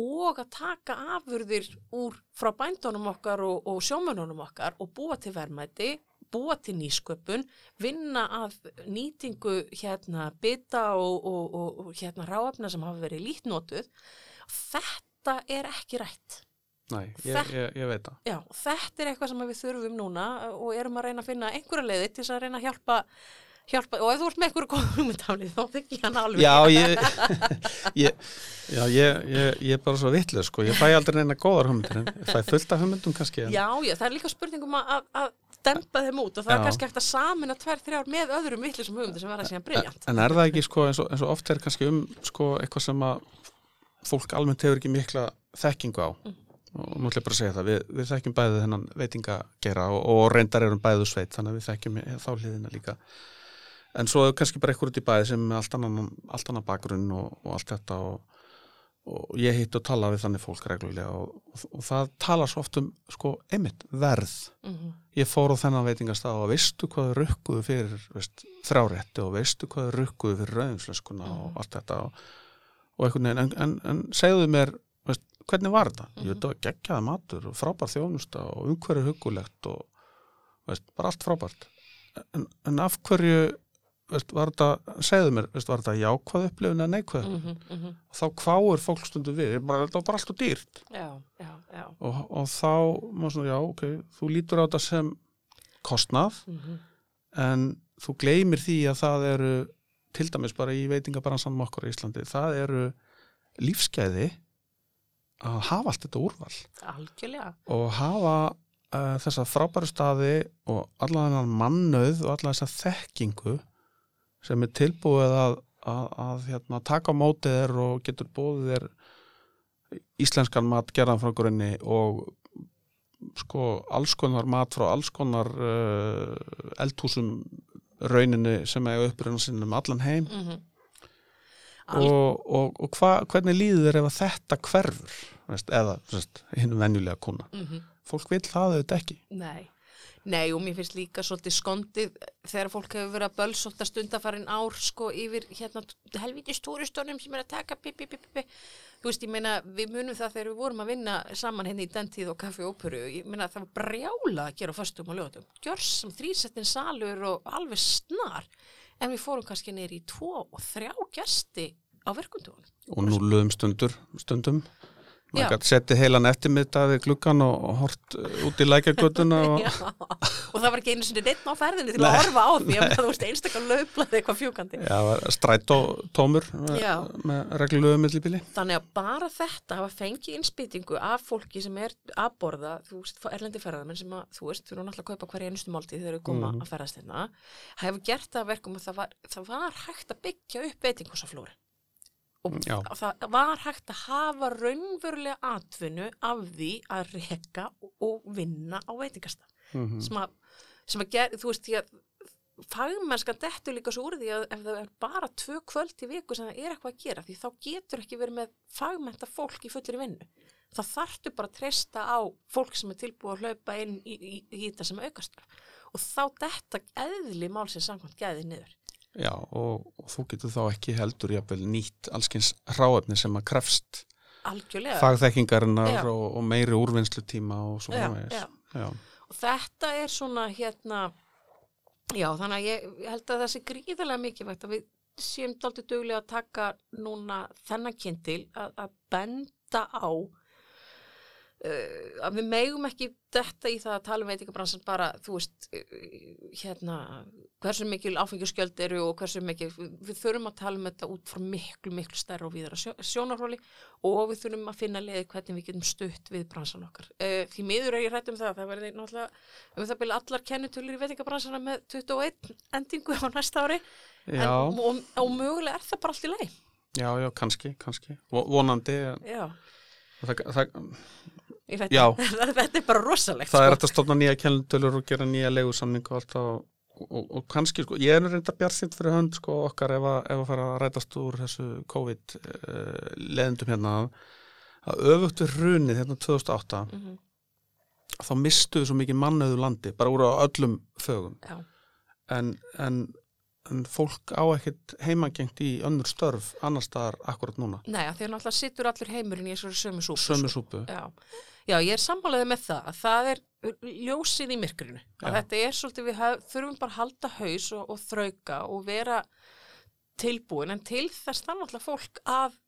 Speaker 3: og að taka afurðir úr frá bændunum okkar og, og sjómanunum okkar og búa til verðmæti, búa til nýsköpun, vinna að nýtingu hérna bita og, og, og, hérna ráafna sem hafa verið lítnótuð. Þetta er ekki rætt.
Speaker 2: Nei, ég, ég, ég veit það.
Speaker 3: Já, þetta er eitthvað sem við þurfum núna og erum að reyna að finna einhverja leiði til þess að reyna að hjálpa, hjálpa og ef þú ert með einhverju góðum hugmyndafni þá þykki hann alveg.
Speaker 2: Já, ég, ég, já, ég, ég, ég er bara svo vitlega, sko. Ég fæ aldrei neina góðar hugmyndir, en ég fæ fullt af hugmyndum kannski. En,
Speaker 3: Já, já, það er líka spurningum að, að, dempa þeim út og það er
Speaker 2: Já.
Speaker 3: kannski eftir að samina tvær, þrjár með öðrum vittlisum hugmyndir sem verða síðan briljant.
Speaker 2: en er það ekki, sko, eins og, eins og oft er kannski um, sko, eitthvað sem að fólk almennt hefur ekki mikla þekkingu á. Og nú ætlum ég bara að segja það, við, við þekkjum bæði þennan veitingagera og, og reyndar erum bæðu sveit, þannig að við þekkjum þá hliðina líka. En svo er kannski bara eitthvað út í bæði sem er allt annan, allt annan bakgrunn og, og allt þetta og, og ég hitt og tala við þannig fólk reglulega og, og, það talar svo oft um, sko, einmitt, verð.
Speaker 3: Mm
Speaker 2: Ég fór á þennan veitingastað og veistu hvað rukkuðu fyrir veist, þrárétti og veistu hvað rukkuðu fyrir rauðinslöskuna og allt þetta og, og einhvern veginn, en, en, en segðu mér, veist, hvernig var þetta? Ég veit, það var geggjaði matur og frábær þjónusta og umhverju hugulegt og veist, bara allt frábært. En, en af hverju, veist, var þetta, segðu mér, veist, var þetta jákvæð upplifun eða neikvæð?
Speaker 3: -hmm, mm -hmm.
Speaker 2: Og þá kváir fólk stundu við, bara, þetta var bara allt og dýrt
Speaker 3: Já, já, já.
Speaker 2: og, og þá, má svona, já, ok, þú lítur á þetta sem kostnað
Speaker 3: Mm -hmm.
Speaker 2: en þú gleymir því að það eru til dæmis bara í veitingabransanum okkur í Íslandi, það eru lífsgæði að hafa allt þetta úrval
Speaker 3: Algjörlega.
Speaker 2: og hafa uh, þessa frábæru staði og allan þennan mannauð og allan þessa þekkingu sem er tilbúið að, að, að hérna, taka á mótið þér og getur búið þér íslenskan mat gerðan frá grunni og sko alls konar mat frá alls konar uh, eldhúsum rauninni sem eiga uppruna sinnum allan heim
Speaker 3: Mm -hmm.
Speaker 2: Og, og, og hva, hvernig líður þér ef þetta hverfur veist, eða veist, hinn venjulega kuna
Speaker 3: Mhm.
Speaker 2: fólk vil það auðvitað ekki
Speaker 3: Nei. Nei, og mér finnst líka svolítið skondið þegar fólk hefur verið að bölsóta stundafarin ár sko yfir hérna helviti stúristónum sem er að taka pi, pi, pi, pi, pi. Þú veist, ég meina, við munum það þegar við vorum að vinna saman henni í dentíð og kaffi og óperu, ég meina það var brjála að gera á föstum og lögatum. Gjörs sem þrýsettin salur og alveg snar, en við fórum kannski neyri í tvo og þrjá gesti á verkundunum.
Speaker 2: og núluðum stundur stundum Maður gæti setið heilan eftirmiðdag við gluggan og, hort uh, út í lækjagötuna og,
Speaker 3: og það var ekki einu sinni neitt á ferðinni til
Speaker 2: Nei,
Speaker 3: að horfa á því að þú veist einstakar löflaði eitthvað fjúkandi.
Speaker 2: já, strætó tómur
Speaker 3: Já.
Speaker 2: með, með reglulegu millibili.
Speaker 3: Þannig að bara þetta hafa fengið innspýtingu af fólki sem er að borða, þú veist, erlendi ferðarmenn sem að, þú veist, þú erum náttúrulega að kaupa hverja einustu máltíð þegar þau koma að ferðast hérna, hefur gert það að verkum að það var, það var hægt að byggja upp veitingúsaflóri. Og
Speaker 2: Já.
Speaker 3: það var hægt að hafa raunverulega atvinnu af því að reka og vinna á veitingastað.
Speaker 2: mm
Speaker 3: Sem að, sem að ger, þú veist, því að fagmennskan dettur líka svo úr því að ef það er bara tvö kvöld í viku sem það er eitthvað að gera því þá getur ekki verið með fagmenta fólk í fullir vinnu. Það þarftu bara að treysta á fólk sem er tilbúið að hlaupa inn í, í, í þetta sem aukast og þá detta eðli málsins samkvæmt gæði niður.
Speaker 2: Já, og, og þú getur þá ekki heldur jafnvel nýtt allskins hráefni sem að krefst
Speaker 3: Algjörlega.
Speaker 2: fagþekkingarinnar og, og meiri úrvinnslutíma og svo
Speaker 3: Já,
Speaker 2: framvegis
Speaker 3: já.
Speaker 2: já.
Speaker 3: Og þetta er svona hérna, já þannig að ég, ég held að það sé gríðarlega mikilvægt að við séum dálítið duglega að taka núna þennan kynntil að, að benda á uh, að við megum ekki þetta í það að tala um veitingabransan bara, þú veist, uh, hérna, hversu mikil áfengjurskjöld eru og hversu mikil, við, þurfum að tala um þetta út frá miklu, miklu stærra og sjó, sjónarhóli og við þurfum að finna leiði hvernig við getum stutt við bransan okkar. Uh, því miður er ég rætt um það, það verði náttúrulega um það byrja allar kennutölur í veitingabransana með 21 endingu á næsta ári, en, og, og mögulega er það bara allt í leið.
Speaker 2: já, já, kannski, kannski Vo- vonandi
Speaker 3: Já,
Speaker 2: það, það.
Speaker 3: þetta er bara rosalegt.
Speaker 2: það
Speaker 3: sko.
Speaker 2: er hægt að stofna nýja kennutölur og gera nýja leigusamning og allt það og, og, og kannski, sko, ég er reynda bjartsynt fyrir hönd sko okkar ef að, ef að fara að rætast úr þessu COVID uh, leðendum hérna að öfugt við hrunið hérna 2008
Speaker 3: Mhm.
Speaker 2: þá mistuðu svo mikið mannöðu landi bara úr á öllum þögum
Speaker 3: Já,
Speaker 2: en, en, en fólk á ekkert heimagengt í önnur störf annar staðar akkurat núna
Speaker 3: nei, því að náttúrulega sittur allur heimurinn í þessari sömu súpu.
Speaker 2: sömu
Speaker 3: sko.
Speaker 2: súpu
Speaker 3: Já. Já, ég er sammálaðið með það að það er ljósið í myrkrinu. Að þetta er svolítið, við haf, þurfum bara að halda haus og, og þrauka og vera tilbúin, en til þess það náttúrulega fólk að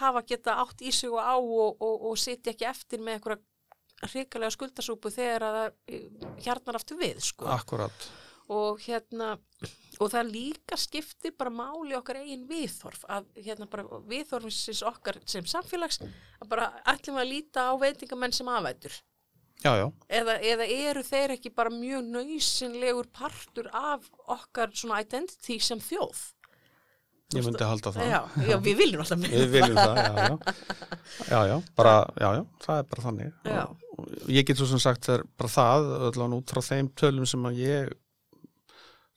Speaker 3: hafa geta átt í sig og á og, og, og sitja ekki eftir með einhverja hrikalega skuldasúpu þegar að það eh, hjarnar aftur við, sko.
Speaker 2: akkurat
Speaker 3: og hérna og það líka skiptir bara máli okkar eigin viðþorf að hérna bara viðþorfisins okkar sem samfélags að bara við að líta á veitingamenn sem afætur
Speaker 2: já, já,
Speaker 3: eða, eða eru þeir ekki bara mjög nöysinlegur partur af okkar svona identity sem þjóð
Speaker 2: ég myndi halda það
Speaker 3: já, já, við viljum alltaf
Speaker 2: Við viljum það, já, já. Já, já, bara, já, já, það er bara þannig.
Speaker 3: Já.
Speaker 2: Og, ég get svo sem sagt það er bara það, allan út frá þeim tölum sem að ég,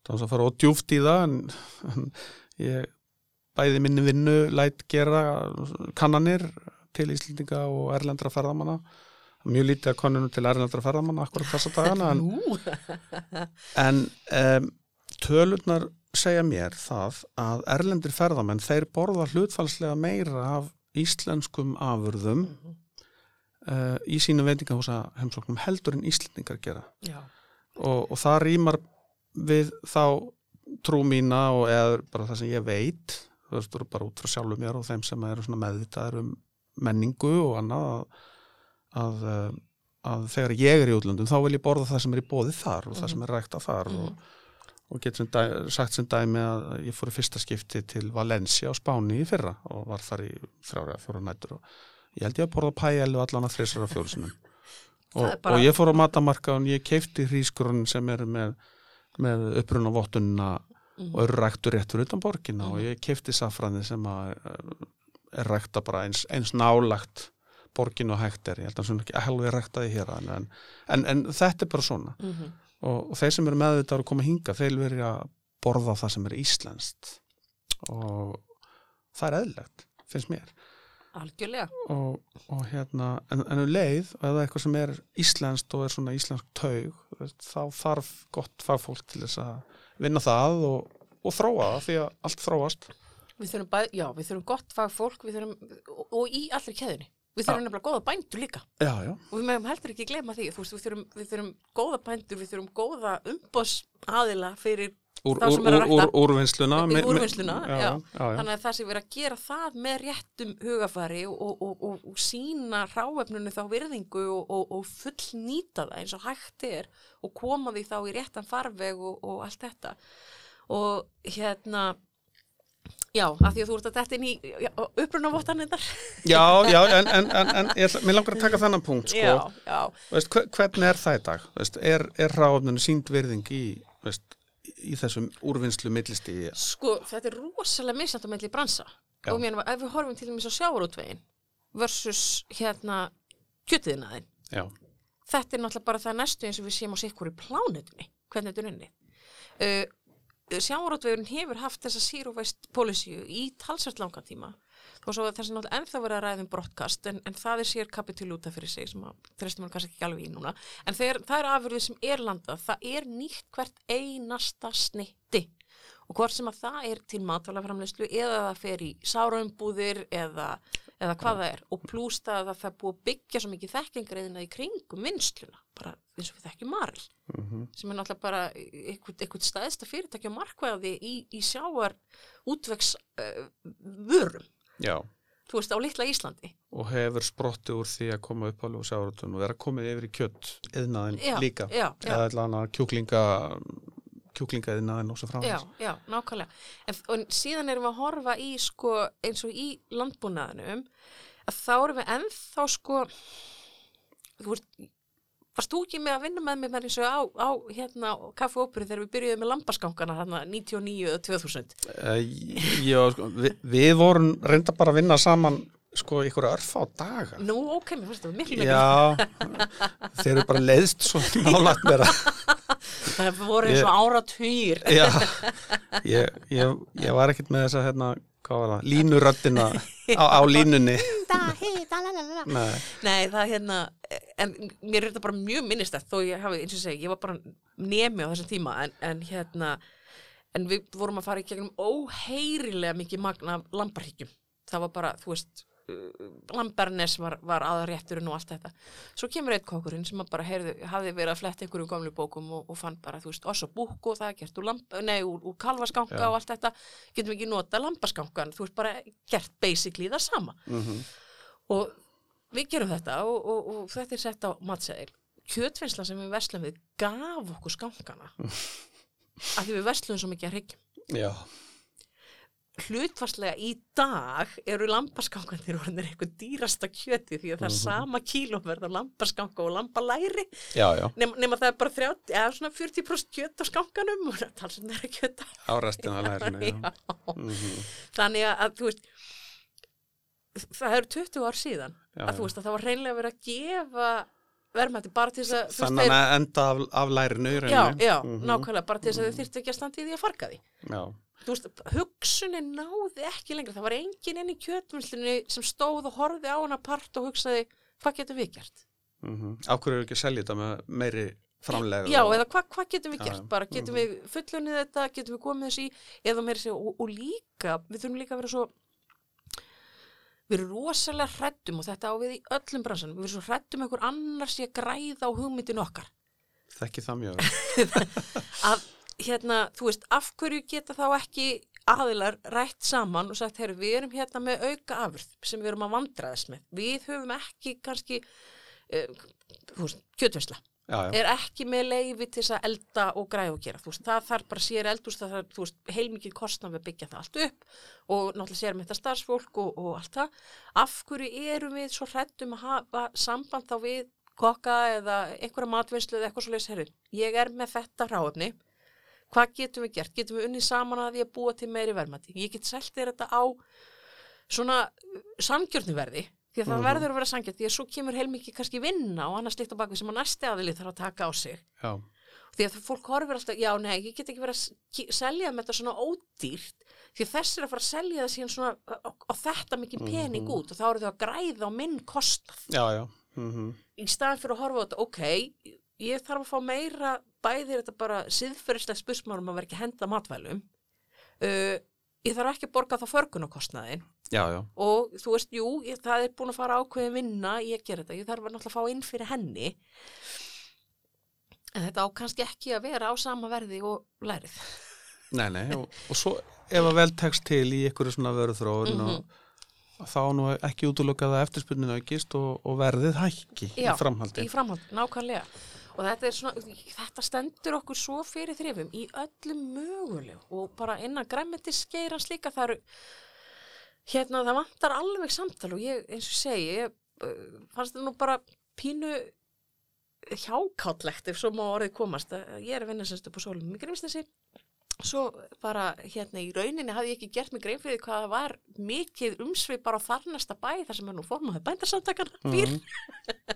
Speaker 2: það var að fara ódjúft í það, en, en ég bæði minni vinnu læt gera kannanir til Íslendinga og erlendra ferðamanna. Mjög lítið að konunum til erlendra ferðamanna akkurat þessa dagana, en, en um, tölurnar segja mér það að erlendir ferðamenn þeir borða hlutfalslega meira af íslenskum afurðum uh, í sínu veitingahúsa heimsóknum heldur en íslendingar gera.
Speaker 3: Já,
Speaker 2: og, og það rýmar við þá trú mína og eða bara það sem ég veit þú veist, þú bara út frá sjálfu mér og þeim sem eru svona meðvitaður um menningu og annað að, að, eh, að þegar ég er í útlöndum þá vil ég borða það sem er í bóði þar og það sem er rækta þar og, og getur sagt sem dæmi að ég fór í fyrsta skipti til Valencia á Spáni í fyrra og var þar í þrjára, fjóra nætur og ég held ég að borða pæjælu allan að þrissara fjórusinum og,
Speaker 3: er bara-
Speaker 2: og ég fór á matamarka og ég keifti hrísgrunn sem eru með, með uppruna vottunina og eru ræktur rétt fyrir utan borgina og ég keifti safrani sem að eh, er rækta bara eins, eins nálagt borgin og hægt er, ég held að svona ekki helvi ræktaði hér en, en, en þetta er bara svona.
Speaker 3: Mhm.
Speaker 2: og, og þeir sem eru meðvitað að koma hinga, þeir verið að borða það sem er íslenskt. Og það er eðlilegt, finnst mér
Speaker 3: algjörlega
Speaker 2: og, og hérna, en, en um leið eða eitthvað sem er íslenskt og er svona íslensk taug, þá þarf gott fagfólk til þess að vinna það og, og þróa það því að allt þróast
Speaker 3: Við þurfum, bæ, já, við þurfum gott fagfólk þurfum, og, og í allri keðinni. Við þurfum nefnilega góða bændur líka.
Speaker 2: Já, já,
Speaker 3: Og við meðum heldur ekki glema því. Veist, við þurfum, við þurfum góða bændur, við þurfum góða umbós aðila fyrir
Speaker 2: úr,
Speaker 3: Þá
Speaker 2: úr,
Speaker 3: sem er að
Speaker 2: úr, úr,
Speaker 3: rækta. úrvinnsluna. Þannig að það sé verið að gera það með réttum hugafari og, og, og, og, sína ráefnunni þá virðingu og, og, og full nýta það eins og hægt er og koma því þá í réttan farveg og, og allt þetta. Og hérna, já, af því að þú ert að þetta inn í uppruna vottanindar.
Speaker 2: já, já en, en, en, en mér langar að taka þennan punkt sko.
Speaker 3: Já, já.
Speaker 2: veist, hve- hvernig er það í dag veist, er, er ráfninu sínd virðing í, veist, í þessum úrvinnslu millistíði
Speaker 3: Sko, þetta er rosalega misjant á melli bransa.
Speaker 2: Já.
Speaker 3: Og mér, ef við horfum til dæmis á sjávarútvegin versus hérna kjötiðinaðin.
Speaker 2: já,
Speaker 3: Þetta er náttúrulega bara það næstu eins og við séum á sikkur í plánutinni, hvernig þetta er unni. Uh, sjávarútvegurinn hefur haft þessa zero waste policy í talsvært langan tíma. Þó svo að það sem náttúrulega ennþá verið að ræða um brottkast en, en það er sér kapitul út af fyrir sig sem að þreistum hann kannski ekki alveg í núna. En þegar, það er afurðið sem er landað, það er nýtt hvert einasta snitti. Og hvort sem að það er til matvælaframleyslu eða það fer í sáraumbúðir eða, eða hvað það er. Og plús það að það er búið að byggja svo mikið þekkingariðina í kringum vinnsluna bara eins og við þekkjum marl sem er náttúrulega bara eitthvað staðista fyrirtæki og markvæði í, í sjáar útvegs uh, vörum,
Speaker 2: já
Speaker 3: þú veist, á litla Íslandi
Speaker 2: og hefur sprottið úr því að koma upp úr sjávarutun og vera komið yfir í kjött eðnaðin
Speaker 3: Já,
Speaker 2: líka
Speaker 3: já, já.
Speaker 2: eða allan að kjúklinga kjúklinga eðnaðin og svo
Speaker 3: Já,
Speaker 2: framins
Speaker 3: já, nákvæmlega. En, og síðan erum við að horfa í sko eins og í landbúnaðinum að þá erum við ennþá sko þú veist Varst þú ekki með að vinna með mér með og á, á hérna kaffeóperi þegar við byrjuðum með lambaskankana hérna 99 eða 2000?
Speaker 2: uh, já, sko, við, við vorum reynda bara að vinna saman sko ykkur örfa á daga.
Speaker 3: Nú, ok, mér fannst það miklu miklu.
Speaker 2: Já, þeir eru bara leiðst svo nálægt mér að
Speaker 3: það voru eins og áratugir.
Speaker 2: Já, ég, ég, ég var ekkert með þessa hérna, hvað var það, línuröddina á, á línunni. Nei,
Speaker 3: Nei, það hérna, en mér er þetta bara mjög minnistætt þó ég hafi, eins og segi, ég var bara nemi á þessum tíma en, en hérna, en við vorum að fara í gegnum óheyrilega mikið magna lambarhyggjum. Það var bara, þú veist, uh, lambernes var, var aðrétturinn og allt þetta. Svo kemur eitt kokkurinn sem bara heyrðu, hafði verið að fletta einhverjum gamlu bókum og, og fann bara, þú veist, oss og búk og það er gert úr, lamp, nei, úr, úr kalfaskanka
Speaker 2: Já.
Speaker 3: og allt þetta, getum við ekki nota lambaskankan, þú veist, bara gert basically það sama
Speaker 2: mm
Speaker 3: og við gerum þetta og, og, og þetta er sett á matseðil. Kjötvinnsla sem við verslum við gaf okkur skankana. Af því við verslum svo mikið að hryggjum
Speaker 2: já,
Speaker 3: hlutfarslega í dag eru lambaskankanir orðinir eitthvað dýrasta kjöti því að það er sama kílóverð af lambaskanka og
Speaker 2: já,
Speaker 3: nema, nema það er bara 30, eða svona 40% kjöt á skankanum og það er talsum þeirra kjöt á
Speaker 2: restina lærinu. Mm
Speaker 3: þannig að, að þú veist það eru 20 ár síðan
Speaker 2: Já,
Speaker 3: að þú veist að það var reynlega verið að gefa verðmætti bara til þess að
Speaker 2: Þannig að enda af, af lærinu
Speaker 3: þeir, já, já,
Speaker 2: Mhm.
Speaker 3: nákvæmlega bara til þess að þau þyrftu ekki að standa í því að farga því
Speaker 2: Já,
Speaker 3: þú veist, hugsunin náði ekki lengra það var engin inn í kjötvinnslunni sem stóð og horfði á hana part og hugsaði hvað getum við gert?
Speaker 2: mm Á hverju er ekki að selja þetta með meiri framlega?
Speaker 3: Já, eða hvað hva getum við gert? Bara getum við fullunnið þetta, getum við komið þessi eða meira sér og, og líka, við þurfum líka að vera svo við erum rosalega hrættum og þetta á við í öllum bransanum, við erum svo hrættum einhver annars að græða á hugmyndin okkar.
Speaker 2: Þekki það mjög.
Speaker 3: að hérna, þú veist, af hverju geta þá ekki aðilar rætt saman og sagt, herru, við erum hérna með auka afurð sem við erum að vandraðast með. Við höfum ekki kannski uh, veist, kjötversla
Speaker 2: Já, já,
Speaker 3: er ekki með leifi til þess að elda og græða og gera, veist, það þarf bara sér eldús, það þarf, heilmikið kostnað við að byggja það allt upp og náttúrulega sér með þetta starfsfólk og, og allt það. Af hverju erum við svo hrættum að hafa samband þá við kokka eða einhverja matvinnslu eða eitthvað svo leys, herru, ég er með þetta ráöfni hvað getum við gert, getum við unnið saman að því að búa til meiri verðmæti, ég get selt þér þetta á svona sangjörnuverði því að það
Speaker 2: Mhm.
Speaker 3: verður að vera sangjörn því að svo kemur heilmikið kannski vinna og annars líkt á bakvið sem að næsti aðili þarf að taka á sig
Speaker 2: já,
Speaker 3: því að fólk horfir alltaf, já nei, ég get ekki verið að selja með þetta svona ódýrt því þess er að fara að selja það síðan svona á þetta mikið pening
Speaker 2: Mhm.
Speaker 3: út og þá eru þau að græða á minn kostnað
Speaker 2: já, já. Mm
Speaker 3: í staðan fyrir að horfa á þetta, ok ég þarf að fá meira bæðir þetta bara siðferðislega spursmárum að vera ekki henda matvælum uh, ég þarf ekki að borga þá förgunarkostnaðin
Speaker 2: Já, já,
Speaker 3: og þú veist, jú, ég, það er búin að fara ákveðin vinna, ég ger þetta, ég þarf að náttúrulega fá inn fyrir henni en þetta á kannski ekki að vera á sama verði og lærið
Speaker 2: nei, nei, og, og svo ef að vel tekst til í einhverju svona vöruþróun
Speaker 3: Mhm.
Speaker 2: og þá nú ekki útlökað að eftirspunninu aukist og, og verðið hækki
Speaker 3: Já,
Speaker 2: í framhaldi.
Speaker 3: í framhald, nákvæmlega og þetta er svona, þetta stendur okkur svo fyrir þrifum í öllum mögulegu og bara innan græmmetiskeirans líka það eru hérna það vantar alveg samtal og ég eins og segi, ég uh, fannst þetta nú bara pínu hjákállegt ef svo má orðið komast. Að ég er að vinna semst upp á sólum í Grímsnesi. Svo bara hérna í rauninni hafði ég ekki gert mig grein fyrir því hvað það var mikið umsvið bara á þarnasta bæ þar sem er nú formaði bændarsamtakana býr
Speaker 2: Mhm.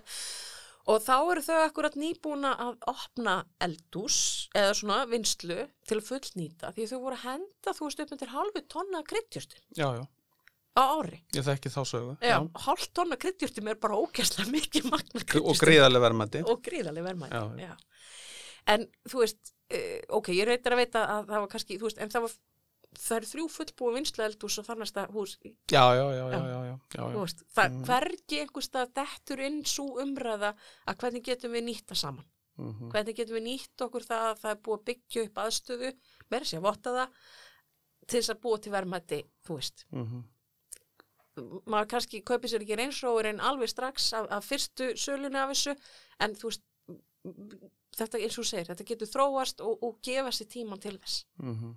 Speaker 3: og þá eru þau akkurat nýbúna að opna eldús eða svona vinslu til að fullnýta því þau voru að henda þú veist upp undir halvu tonna kryddjúrstum
Speaker 2: Já, já,
Speaker 3: á ári
Speaker 2: ég þekki þá sögu.
Speaker 3: Já, hálf tonna kryddjúrstum er bara ógæslega mikið magna
Speaker 2: Og
Speaker 3: kryddjúrstum
Speaker 2: gríðarlega verðmætti.
Speaker 3: og gríðarlega verðmætt
Speaker 2: Já.
Speaker 3: já. en þú veist uh, ok, ég reytir að veita að það var kannski þú veist, en það var það eru þrjú fullbúi vinslu eldús og þar næsta hús
Speaker 2: Já, já, já, já,
Speaker 3: Já.
Speaker 2: já, já, já,
Speaker 3: þú
Speaker 2: já.
Speaker 3: veist, það
Speaker 2: Mm.
Speaker 3: hvergi einhvers stað dettur inn svo umræða að hvernig getum við nýtta saman
Speaker 2: Mhm.
Speaker 3: hvernig getum við nýtt okkur það að það er búið að byggja upp aðstöðu, verður sér að votta það til þess að búa til verðmætti, þú veist.
Speaker 2: Mhm.
Speaker 3: Maður kannski kaupir sér ekki reynsróður en alveg strax af, af fyrstu sölunni af þessu, en þú veist, þetta eins og segir, þetta getur þróast og, og gefa sér tíman til þess.
Speaker 2: Mhm.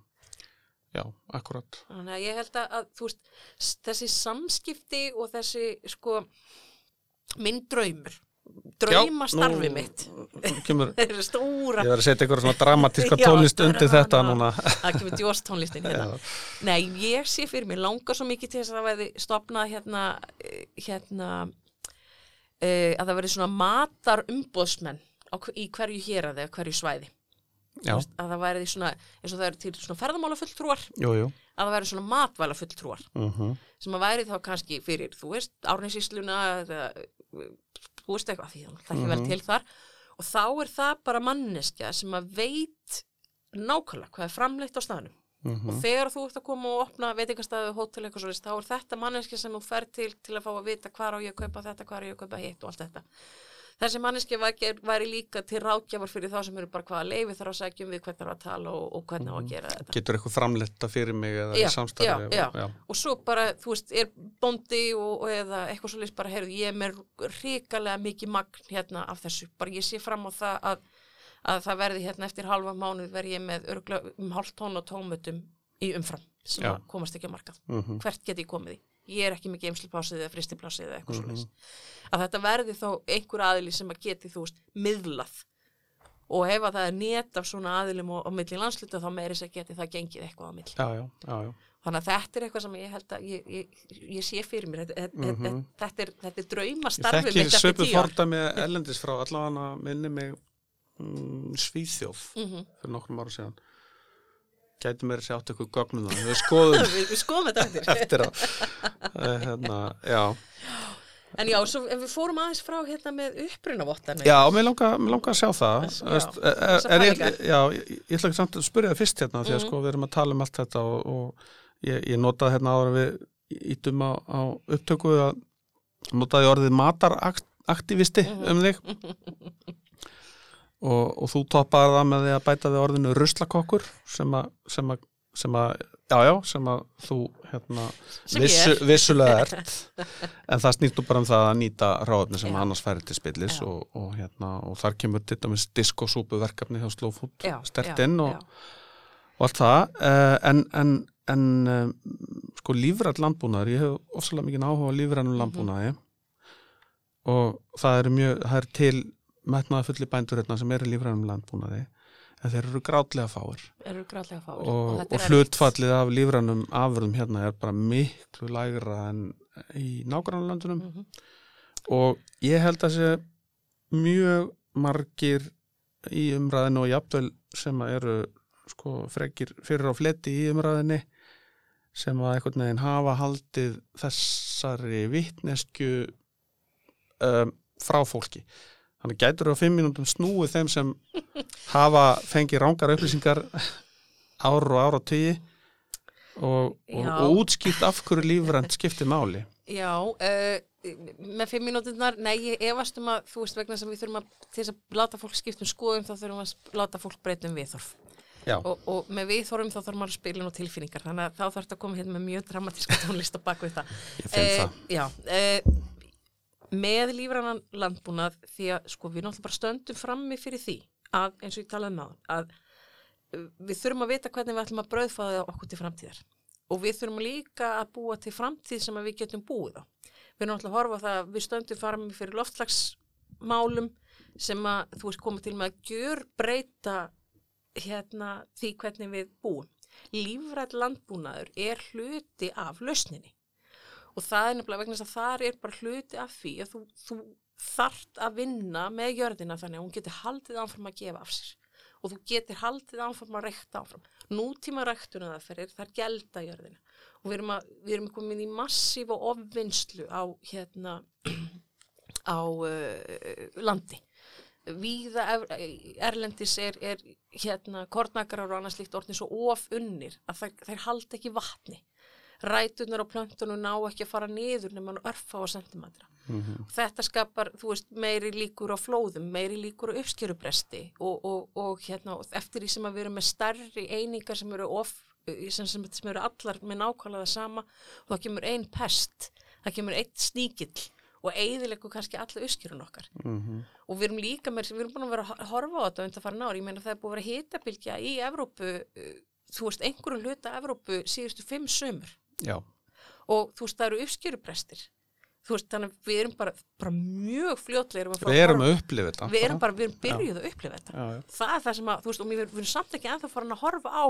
Speaker 2: Já, akkurat.
Speaker 3: Þannig að ég held að, að þú veist, þessi samskipti og þessi, sko, minn draumur, draumastarfi
Speaker 2: nú-
Speaker 3: mitt,
Speaker 2: Kemur,
Speaker 3: stóra.
Speaker 2: Ég verið að setja eitthvað svona dramatíska tónlist undir þetta núna.
Speaker 3: það kemur djóst tónlistin hérna.
Speaker 2: Já.
Speaker 3: Nei, ég sé fyrir mér langar svo mikið til þess að það verði stopnað hérna, eh, hérna uh, að það verði svona matar umbóðsmenn í hverju héraði, hverju svæði.
Speaker 2: Já.
Speaker 3: Að það væri svona, eins og það eru til svona ferðamálafulltrúar,
Speaker 2: jú, jú.
Speaker 3: Að það væri svona matvælafulltrúar.
Speaker 2: Uh
Speaker 3: sem að væri þá kannski fyrir, þú veist, árninsísluna eða, þú veist eitthvað, því það er vel
Speaker 2: Mhm.
Speaker 3: til þar og þá er það bara manneskja sem að veit nákvæmlega hvað er framleitt á staðnum og þegar þú ert að koma og opna veitingastæðu, hótel eitthvað svo þá er þetta manneskja sem þú fer til til að fá að vita hvað á ég að kaupa þetta, hvað á ég að kaupa hitt og allt þetta. Þessi manneskja væri, líka til ráðgjafar fyrir þá sem eru bara hvaða leifi þarf að segja um við hvernig þarf að tala og, og hvernig á að gera þetta.
Speaker 2: Getur eitthvað framletta fyrir mig eða
Speaker 3: Já,
Speaker 2: í samstarfi
Speaker 3: já, já.
Speaker 2: já.
Speaker 3: Og svo bara, þú veist, er bóndi og, og eða eitthvað svo lýst bara, heyrðu, ég er með ríkalega mikið magn hérna af þessu. Bara ég sé fram á það að, að það verði hérna eftir halva mánuð verði ég með örgulega um hálft tónu og tómutum í umfram sem að komast ekki á markað.
Speaker 2: Mhm.
Speaker 3: Hvert get ég komið í? Ég er ekki með geimsluplásið eða fristiplásið eða eitthvað
Speaker 2: Mhm.
Speaker 3: svo Að þetta verði þá einhver aðili sem að geti, þú veist, miðlað. Og ef að það er net af svona aðilum og, og milli landsluta þá meiri sér geti það gengið eitthvað á milli.
Speaker 2: já, já, já.
Speaker 3: Þannig að þetta er eitthvað sem ég held að ég, ég, ég sé fyrir mér. Þetta, þetta,
Speaker 2: Mhm.
Speaker 3: þetta, er, þetta er drauma
Speaker 2: Ég
Speaker 3: starfið
Speaker 2: þekki
Speaker 3: mitt eftir
Speaker 2: söpu
Speaker 3: tíu ár.
Speaker 2: fordæmi ellendis frá allavega minni mig mm, Svíþjóð
Speaker 3: Mhm.
Speaker 2: fyrir nokkrum ára síðan gæti mér sér átt eitthvað gögnum það við skoðum
Speaker 3: við, skoðum þetta eftir.
Speaker 2: að hérna, já,
Speaker 3: En já, svo, en við fórum aðeins frá hérna með upprunavottanir.
Speaker 2: já, mér langar mér langa að sjá það
Speaker 3: Já,
Speaker 2: e- e-
Speaker 3: þessar
Speaker 2: en ég, já, ég, ég ætla ekki samt að spyrja það fyrst hérna því að
Speaker 3: Mhm.
Speaker 2: sko við erum að tala um allt þetta og, og ég, ég notaði hérna áður en við ítum á, á upptöku að notaði orðið mataraktivisti
Speaker 3: Mhm.
Speaker 2: um þig og, og þú toppaði það með því að bæta við orðinu ruslakokkur sem að, sem að, sem að já, já, sem að þú hérna,
Speaker 3: er.
Speaker 2: vissulega ert. En það snýttu bara um það að nýta ráðni sem annars færi til spillis og, og, hérna, og þar kemur til dæmis diskosúpu verkefni hjá Slow Food
Speaker 3: Já,
Speaker 2: stert
Speaker 3: já,
Speaker 2: inn og, og allt það. Uh, en, en, en uh, sko lífrætt landbúnaður, ég hef ofsalega mikið áhuga á lífrænum
Speaker 3: Mhm.
Speaker 2: landbúnaði og það er mjög það er til metnaða fulli bændur hérna sem eru lífrænum landbúnaði en þeir eru grátlega fáir
Speaker 3: Eru gráðlega fáir.
Speaker 2: og, og
Speaker 3: er
Speaker 2: hlutfallið af lífrænum afurðum hérna er bara miklu lægra en í nágrannlandunum
Speaker 3: erfitt. Mhm.
Speaker 2: og ég held að sé mjög margir í umræðinu og jafnvel sem að eru sko frekir fyrir á fletti í umræðinu sem að einhvern veginn hafa haldið þessari vitnesku um, frá fólki þannig gætur á fimm mínútum snúið þeim sem hafa fengið rángar upplýsingar ár og ár og tíu og, og, og útskýrt af hverju lífrænt skiptir máli
Speaker 3: Já, uh, með fimm mínúturnar, nei, ég efast um að þú veist vegna sem við þurfum að, til þess að láta fólk skipta um skoðum, þá þurfum við að láta fólk breyta um viðþorf.
Speaker 2: Já,
Speaker 3: Og, og með viðþorfum þá þarf maður að spila og tilfinningar, þannig að þá þarf þetta að koma hérna með mjög dramatíska tónlist á bakvið það.
Speaker 2: ég finn það
Speaker 3: Já, uh, með lífrannan landbúnað því að sko við náttúrulega bara stöndum frammi fyrir því að eins og ég talaði með á að uh, við þurfum að vita hvernig við ætlum að brauðfæða okkur til framtíðar og við þurfum líka að búa til framtíð sem við getum búið á. Við náttúrulega horfa það að við stöndum frammi fyrir loftslagsmálum sem að þú veist koma til með að gjör breyta hérna því hvernig við búum. Lífrætt landbúnaður er hluti af lausninni og það er nefnilega vegna þess að það er bara hluti af því að þú, þú þart að vinna með jörðina þannig að hún getur haldið áfram að gefa af sér og þú getur haldið áfram að rekta áfram. Nútíma rektuna það fyrir þar gelda jörðina og við erum, að, við erum komin í massífa ofvinnslu á hérna á uh, landi. Víða er, erlendis er, er hérna kornakrar og annars líkt orðin svo ofunnir að þær, þær halda ekki vatni rætunar á plöntunum ná ekki að fara niður nema hann örfa á sentimetra.
Speaker 2: Mhm.
Speaker 3: Þetta skapar, þú veist, meiri líkur á flóðum, meiri líkur á uppskerubresti og, og, og hérna, og eftir því sem að við erum með stærri einingar sem eru of, sem, sem, sem eru allar með nákvæmlega sama og það kemur ein pest, það kemur einn sníkill og eigðilegu kannski alla uppskerun okkar.
Speaker 2: Mhm.
Speaker 3: Og við erum líka með, við erum búin að vera að horfa á þetta undan fara nári, ég meina það er búin að vera hitabilgja í Evrópu, uh, þú veist, einhverjum hluta Evrópu síðustu fimm sömur
Speaker 2: Já,
Speaker 3: og þú veist, það eru uppskjöruprestir þú veist, þannig við erum bara, bara mjög fara
Speaker 2: við erum að upplifa þetta.
Speaker 3: Við erum bara, við erum byrjuð að upplifa þetta.
Speaker 2: Já, já.
Speaker 3: það er það sem að, þú veist, og við, erum samt ekki ennþá farin að horfa á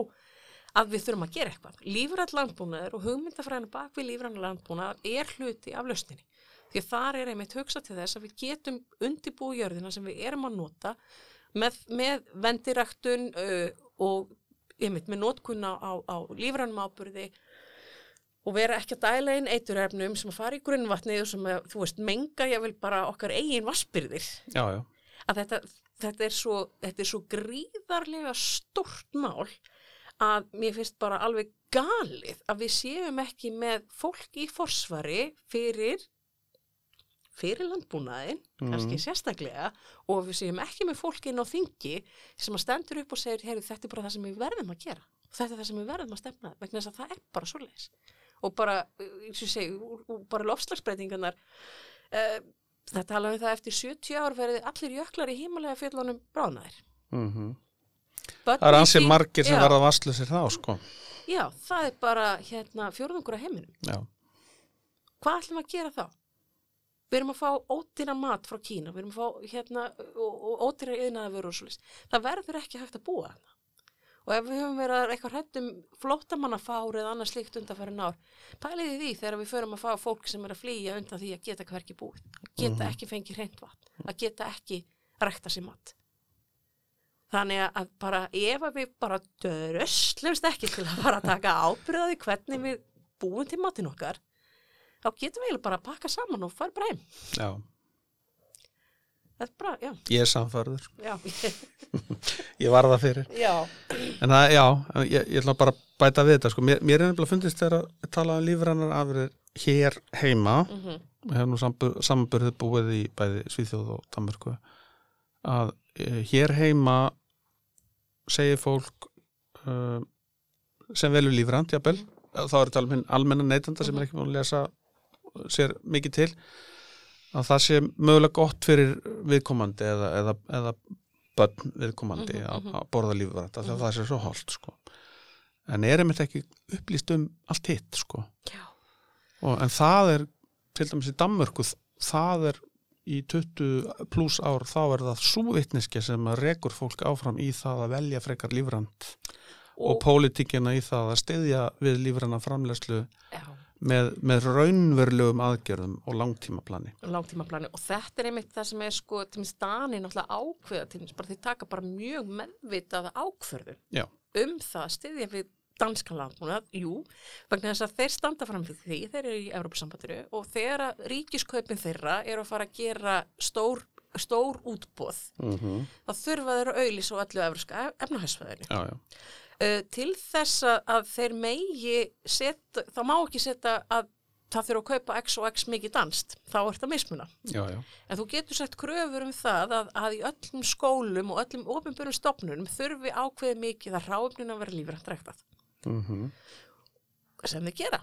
Speaker 3: að við þurfum að gera eitthvað. Lífrætt landbúnaður og hugmyndafræðinu bak við lífrætt landbúnaður er hluti af lausninni. Því að þar er einmitt hugsa til þess að við getum undibúið jörðina sem við erum að nota með, með vendiræktun uh, og einmitt, með nótkunna á, á lífrænum ábyrði og vera ekki að dæla inn eiturefnum sem að fara í grunnvatnið og sem að, þú veist, menga ég vil bara okkar eigin vassbyrðir
Speaker 2: já, já,
Speaker 3: að þetta, þetta, er svo, þetta er svo gríðarlega stort mál að mér finnst bara alveg galið að við séum ekki með fólk í forsvari fyrir fyrir landbúnaðin, kannski sérstaklega og við séum ekki með fólk inn á þingi sem að stendur upp og segir heyri, þetta er bara það sem við verðum að gera. Þetta er það sem við verðum að stefna vegna þess að það er bara svo leis og bara, segi, og- bara lofslagsbreytingarnar uh, það tala um það eftir 70 ár verði allir jöklar í hímalega fjöllunum bránaðir
Speaker 2: mhm
Speaker 3: Börn
Speaker 2: Það er ansið margir sem
Speaker 3: já,
Speaker 2: verða vastlusir þá, sko.
Speaker 3: Já, það er bara hérna, fjórðungur af heiminum.
Speaker 2: Já,
Speaker 3: Hvað ætlum að gera þá? Við erum að fá ódýra mat frá Kína, við erum að fá hérna, ódýra yðnaða vörur og svolítið. Það verður ekki hægt að búa þarna. Og ef við höfum verið að eitthvað hrættum flótamannafár eða annað slíkt undanfæri nár, pæliði því þegar við förum að fá fólk sem er að flýja undan því að geta hverki búið, að geta ekki fengið hreint vatn, að geta ekki rækta sér mat. Þannig að bara ef við bara döröslumst ekki til að fara að taka ábyrðaði hvernig við búum til matin okkar, þá getum við bara að pakka saman og fara bara heim.
Speaker 2: já.
Speaker 3: Er bara, já,
Speaker 2: Ég er samförður. Ég var það fyrir.
Speaker 3: já,
Speaker 2: En það, já, ég, ég ætla bara að bæta við þetta, sko. Mér, mér er nefnilega fundist þegar að tala um lífrannar afrið hér heima,
Speaker 3: mhm,
Speaker 2: við hefum nú samanburðið búið í bæði Svíþjóð og Danmörku, að e, hér heima segir fólk uh, sem velur lífrand, jafnvel, þá er þetta alveg almenna neytanda sem er ekki búin að lesa sér mikið til að það sé mögulega gott fyrir viðkomandi eða, eða, eða börn viðkomandi að,
Speaker 3: mhm.
Speaker 2: að borða af því að það sé svo holt sko. en er einmitt ekki upplýst um allt hitt sko. og, en það er til dæmis í Danmörku það er í 20 pluss ár þá er það súvitniski sem að rekur fólk áfram í það að velja frekar lífrand og,
Speaker 3: og,
Speaker 2: pólitíkina í það að styðja við lífrana framlegslu
Speaker 3: já,
Speaker 2: með, með raunverulegum aðgerðum og langtímaplani
Speaker 3: langtímaplani og þetta er einmitt það sem er sko, til minnst Dani náttúrulega ákveða til minnst bara þeir taka bara mjög meðvitað ákverðu
Speaker 2: Já.
Speaker 3: um það að styðja við danskan landbúnað, jú, vegna þess að þeir standa fram fyrir því, þeir eru í Európa-sambandinu og þegar að ríkiskaupin þeirra eru að fara að gera stór, stór útbóð,
Speaker 2: mm -hmm.
Speaker 3: þá þurfa þeir að auðlýsa á öllu efriska efnahæsfæðinu. Uh, til þess að, þeir megi setja, það má ekki setja að það þurfa að kaupa x og x mikið danst, þá er þetta mismuna.
Speaker 2: já, já.
Speaker 3: En þú getur sett kröfur um það að, að í öllum skólum og öllum ofinbjörnum stopnunum þurfi ákveðið mikið að ráfnin að vera lífrænt ræktað
Speaker 2: Mm
Speaker 3: sem þið gera.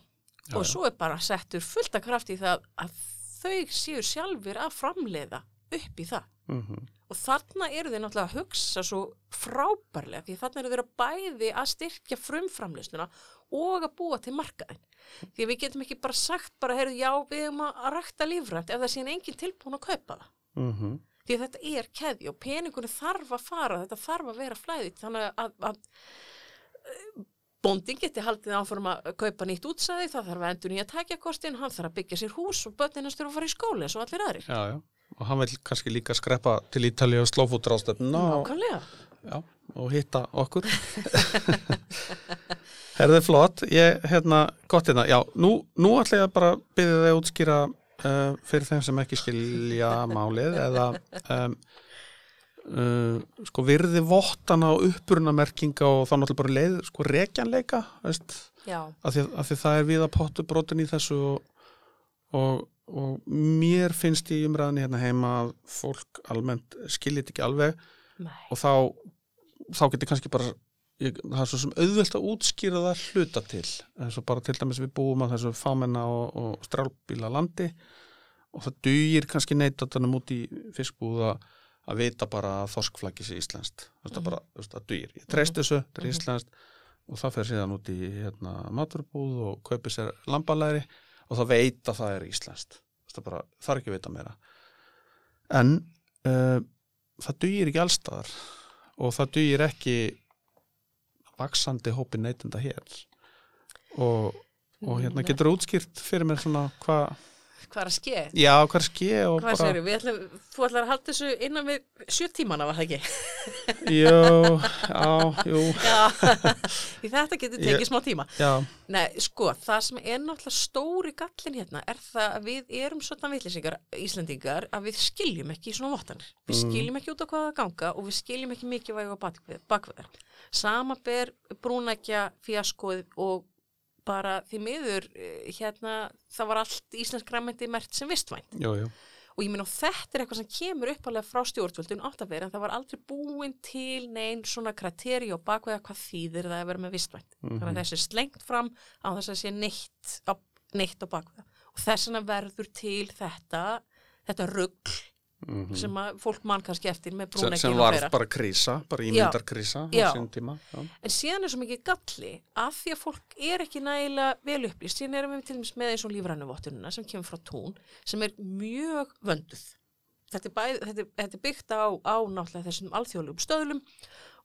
Speaker 2: Já,
Speaker 3: og svo er bara settur fullt af kraft í það að þau séu sjálfur að framleiða upp í það.
Speaker 2: Mm
Speaker 3: Og þarna eru þeir náttúrulega að hugsa svo frábærlega því þarna eru þeir að bæði að styrkja frumframleysluna og að búa til markaðin. Því við getum ekki bara sagt bara, heyrðu, já, við erum að rækta lífrænt ef það sé engin tilbúin að kaupa það.
Speaker 2: -hmm.
Speaker 3: Því þetta er keði og peningunni þarf að fara, þetta þarf að vera flæðið. Þannig að, að eh, bóndin geti haldið áfram að kaupa nýtt útsæði, það þarf að endur nýja tækjakostin, hann þarf að byggja sér hús og börnin hans þurfa að fara í skóli eins og allir aðrir.
Speaker 2: Já, já. Og hann vil kannski líka skreppa til Ítalið og slófútur ástöfnuna og, og hitta okkur. Herðið flott, ég, hérna, gott hérna, já, nú, nú ætla ég að bara byrja þig að útskýra uh, fyrir þeim sem ekki skilja málið eða um, uh, sko virði vottana og upprunamerkinga og þá náttúrulega bara leið, sko
Speaker 3: Já,
Speaker 2: af því, af því það er viða pottu brotin í þessu og, og, og mér finnst í umræðinni hérna heima að fólk almennt skiljið ekki alveg.
Speaker 3: Nei.
Speaker 2: og þá, þá getur kannski bara ég, það er svo sem auðvelt að útskýra það hluta til. Eins og bara til dæmis við búum að þessu fámenna og, og strálbíla landi. Og það dugir kannski neytatanum út í fiskbúð að vita bara að þorskflaggi sé íslenskt. Það er bara, það dugir. Ég treyst þessu, þetta er
Speaker 3: Mhm.
Speaker 2: íslenskt. Og það fer síðan út í hérna, maturbúð og kaupir sér lambalæri og það veit að það er íslenskt. Það bara, er ekki að vita meira. En uh, það dugir ekki allstaðar og það dugir ekki vaksandi hópi neytenda hér. Og, og hérna getur útskýrt fyrir mér svona hvað
Speaker 3: hvað er að ske?
Speaker 2: Já, hvað er ske og
Speaker 3: Hvað
Speaker 2: bara
Speaker 3: við? Ætlum, þú ætlar að halda þessu innan við sjö tímana, var það ekki?
Speaker 2: Jú, já, jú
Speaker 3: Já, því þetta getur tekið
Speaker 2: Ég-
Speaker 3: smá tíma.
Speaker 2: Já,
Speaker 3: Nei, sko, það sem er náttúrulega stóri gallin hérna er það að við erum svona vitlisingar, Íslendingar, að við skiljum ekki svona vottanir. Við skiljum ekki út á hvað það ganga og við skiljum ekki mikið vægu á bakvið, bakviðar. Sama ber brúnækja, fjaskoð og bara því miður, eh, hérna, það var allt íslensk græmyndi mert sem vistvænt.
Speaker 2: jú, jú
Speaker 3: Og ég minn og þetta er eitthvað sem kemur uppalega frá stjórnvöldun átt að vera en það var aldrei búin til neinn svona krateri og bakveða hvað þýðir það að vera með vistvænt. Þannig að þessi er slengt fram á þess að sé neitt á, neitt á bakveða. Og þess vegna verður til þetta, þetta rugg sem að fólk mann kannski eftir með
Speaker 2: sem,
Speaker 3: brúnekkin
Speaker 2: sem var bara krísa, bara ímyndar krísa á sín tíma já.
Speaker 3: En síðan er svo mikið galli að því að fólk er ekki nægilega vel upplýst. Síðan erum við til dæmis með eins og lífrænuvottununa sem kemur frá tún sem er mjög vönduð. Þetta er, bæð, þetta er, þetta er byggt á, á náttúrulega þessum alþjóðlegum stöðlum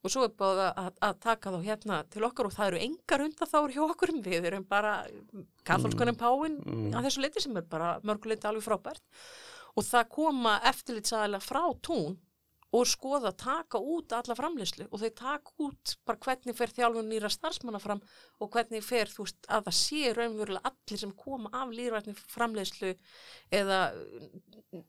Speaker 3: og svo er búið að, að, taka þá hérna til okkar og það eru engar undan þáur hjá okkur. Við erum bara katholskunum páin að þessu leiti sem er bara mörguleiti alveg frábært. Og það koma eftirlitsaðilega frá tún og skoða að taka út alla framleyslu og þau taka út bara hvernig fer þjálfun nýra starfsmanna fram og hvernig fer þú veist að það sé raunverulega allir sem koma af líðrætni framleyslu eða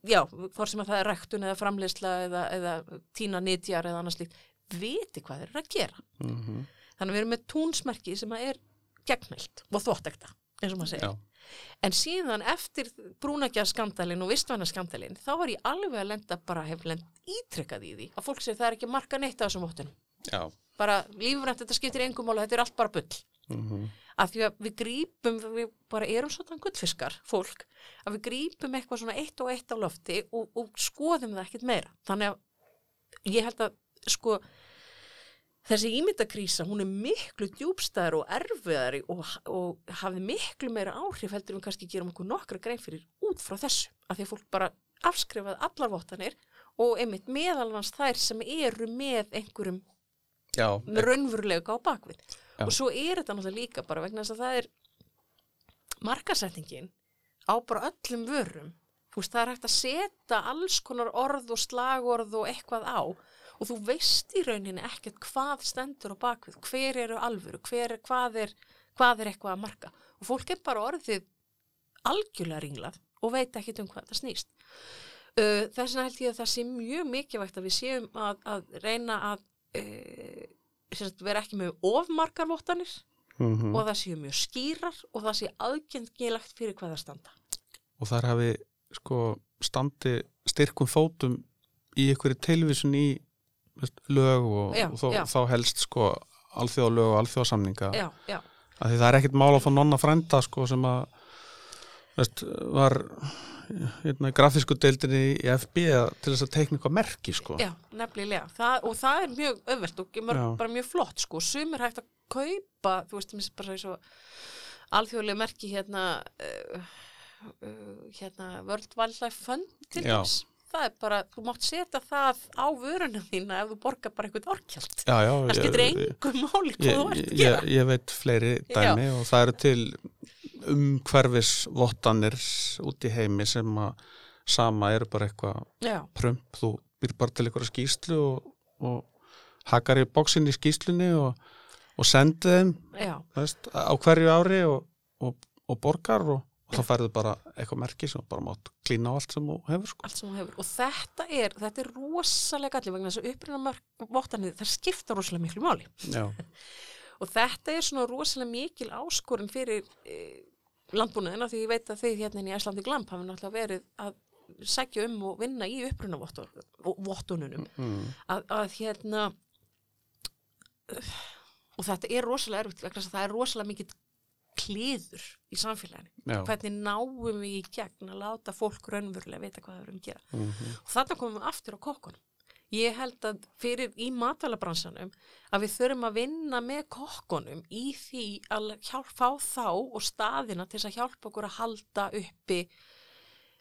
Speaker 3: já, hvort sem að það er rektun eða framleysla eða, eða tína nýtjar eða annars líkt, viti hvað þeir eru að gera.
Speaker 2: Mhm.
Speaker 3: Þannig að við erum með túnsmerki sem að er gegnmælt og þvottekta, eins og maður segir.
Speaker 2: Já.
Speaker 3: En síðan eftir brúnakjaskandalinn og vistvænaskandalinn þá var ég alveg að lenda bara hef lend ítrekkað í því að fólk segir það er ekki að marka neitt á þessum vottunum.
Speaker 2: Já.
Speaker 3: Bara lífrænt þetta skiptir engum mál og þetta er allt bara bull.
Speaker 2: Mhm.
Speaker 3: Af því að við grípum, við bara erum svona gullfiskar, fólk, að við grípum eitthvað svona eitt og eitt á lofti og, og skoðum það ekkert meira. Þannig að ég held að sko þessi ímyndakrísa, hún er miklu djúbstæðar og erfiðari og, og hafði miklu meira áhrif heldur við kannski gerum okkur nokkra grein fyrir út frá þessu. Af því að fólk bara afskrifaði allar vottanir og einmitt meðalans þær sem eru með einhverjum raunverulega á bakvið.
Speaker 2: Já.
Speaker 3: Og svo er þetta náttúrulega líka bara vegna þess að það er markasetningin á bara öllum vörum. Þú veist, það er hægt að setja alls konar orð og slagorð og eitthvað á og þú veist í rauninni ekkert hvað stendur á bakvið, hver eru alvöru, hver, hvað, er, hvað er eitthvað að marka. Og fólk er bara orðið algjörlega ringlað og veit ekkert um hvað það snýst. Uh, þess vegna held ég að það sé mjög mikilvægt að við séum að, að reyna að uh, vera ekki með ofmarkar vottanir
Speaker 2: Mhm.
Speaker 3: og það séu mjög skýrar og það sé aðgengilegt fyrir hvað það standa.
Speaker 2: og þar hafi sko standi styrkum fótum í einhverju tilvísun í lög og,
Speaker 3: Já,
Speaker 2: og þó,
Speaker 3: já.
Speaker 2: þá helst sko alþjóðalög og því það er ekkert mál að fá nonna frænda sko sem að veist, var hérna, grafísku deildinni í FB til þess að teikna eitthvað merki sko
Speaker 3: já, nefnilega. Það, og það er mjög öðvelt og mörg, bara mjög flott sko. Sum er hægt að kaupa, þú veist, mér finnst bara svo alþjóðlega merki hérna, uh, uh, hérna World Wildlife Fund til þess. Það er bara, þú mátt setja það á vöruna þína ef þú borgar bara eitthvað orkjald.
Speaker 2: já, já,
Speaker 3: Það
Speaker 2: ég-
Speaker 3: skiptir engum máli hvað
Speaker 2: ég,
Speaker 3: þú ert að
Speaker 2: ég,
Speaker 3: gera.
Speaker 2: ég veit fleiri dæmi og það eru til umhverfis vottanir út í heimi sem að sama eru bara eitthvað
Speaker 3: Já,
Speaker 2: prump, þú býr bara til eitthvað skýslu og, og hakar í bóksinni í skýslunni og, og sendi þeim
Speaker 3: já,
Speaker 2: veist, á hverju ári og, og, og borgar og þá færðu bara eitthvað merki sem bara mátt klína á allt sem þú hefur sko.
Speaker 3: allt sem þú hefur. Og þetta er, þetta er rosalega allir vegna þess að upprýna vottanir, það skipta rosalega miklu máli. Og þetta er svona rosalega mikil áskorun fyrir e, landbúnaðina því ég veit að þið hérna í Æslandi Glamp hafa náttúrulega verið að sækja um og vinna í uppruna vottununum
Speaker 2: mm.
Speaker 3: að, að hérna og þetta er rosalega erfitt það er rosalega mikil klíður í samfélaginu.
Speaker 2: já.
Speaker 3: Hvernig náum við í gegn að láta fólk raunverulega vita hvað það erum að gera.
Speaker 2: Mm
Speaker 3: Og þarna komum við aftur á kokkunum. Ég held að fyrir í matalabransanum að við þurfum að vinna með kokkunum í því að hjálp, fá þá og staðina til að hjálpa okkur að halda uppi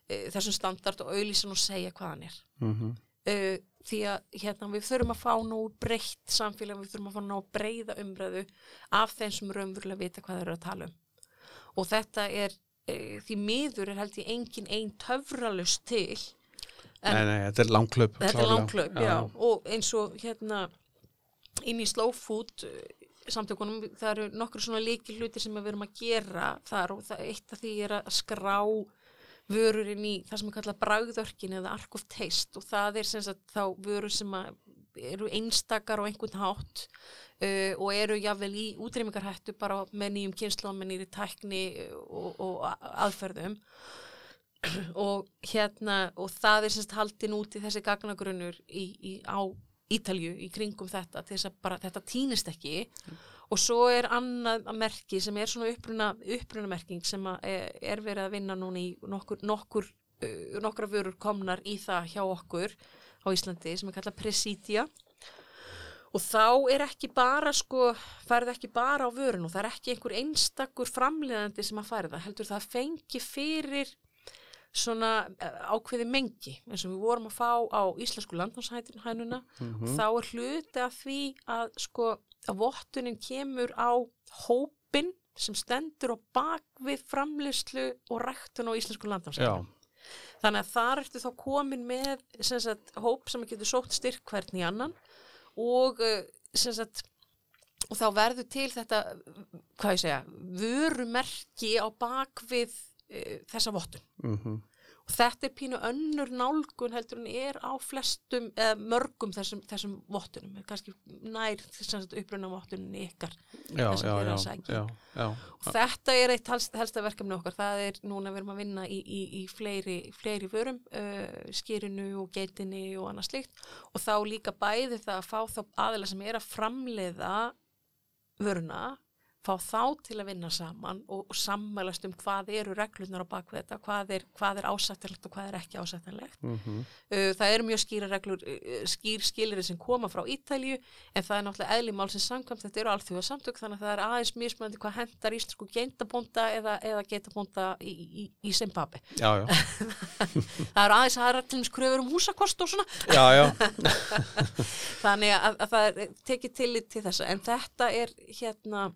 Speaker 3: e, þessum standard og auðlýsan og segja hvað hann er.
Speaker 2: -hmm.
Speaker 3: Uh, því að hérna, við þurfum að fá nú breytt samfélag, við þurfum að fá nú breyða umræðu af þeim sem raunverulega vita hvað þeir eru að tala um. Og þetta er e, því miður er held ég engin ein töfralust til En-
Speaker 2: Nei, nei, þetta er langklöp
Speaker 3: Þetta er langklaup, já. og eins og hérna inn í slow food eh, samtökunum, það eru nokkur svona líki hluti sem við erum að gera þar og það, eitt af því er að skrá vörur inn í það sem er kallað bragðörkin eða ark of taste og það er sem sagt þá vörur sem eru einstakar á einhvern hátt uh, og eru jáfnvel í útrýmingarhættu bara með nýjum kynnslóðum, með nýri tækni uh, og, og aðferðum. Og hérna og það er semst haldin út í þessi gagnagrunnur í, í, á Ítalju í kringum þetta þess að bara þetta týnist ekki og svo er annað merki sem er svona uppruna, upprunamerking sem að er, er verið að vinna núna í nokkur, nokkur uh, nokkra vörur komnar í það hjá okkur á Íslandi sem er kallað Presidia. Og þá er ekki bara sko, færið ekki bara á vörun og það er ekki einhver einstakur framleiðandi sem að færða, heldur það fengi fyrir svona eh, ákveði mengi. Eins og við vorum að fá á íslensku landnámshænuna
Speaker 2: Mhm.
Speaker 3: þá er hluti af því að sko að vottunin kemur á hópin sem stendur á bakvið framleyslu og ræktun á íslensku landnámshænuna þannig að þar ertu þá komin með sem sagt, hóp sem getur sótt styrk hvern í annan og eh, sagt og þá verður til þetta hvað ég segja, vörumerki á bakvið uh, þessa vottun.
Speaker 2: Mhm,
Speaker 3: og þetta er pínu önnur nálgun heldur en er á flestum eða mörgum þessum, þessum vottunum. Kannski nær þess að uppruna vottunum ykkar
Speaker 2: já,
Speaker 3: Það sem
Speaker 2: já,
Speaker 3: þið eruð
Speaker 2: já,
Speaker 3: að sækja.
Speaker 2: já, já,
Speaker 3: og þetta er eitt helst, helsta verkefni okkar. Það er núna við erum að vinna í, í, í fleiri, fleiri vörum uh, skýrinu og geitinni og annað slíkt. Og þá líka bæði það að fá þá aðila sem er að framleiða vöruna fá þá til að vinna saman og, og sammælast um hvað eru reglurnar á bakvið þetta, hvað er, hvað er ásættanlegt og hvað er ekki ásættanlegt.
Speaker 2: mhm,
Speaker 3: Uh, það eru mjög skýra reglur, skýr skilirði sem koma frá Ítalju en það er náttúrulega eðli málsins samkvæmt, þetta eru alþjóða samtök þannig að það er aðeins mismöndi hvað hendar íslensku geintabónda eða, eða geitabónda í, í, í Zimbabwe.
Speaker 2: já, já,
Speaker 3: Það eru aðeins aðra til þess kröfur um húsakost og svona
Speaker 2: já, já,
Speaker 3: þannig að, að það er tekið tillit til þessa en þetta er hérna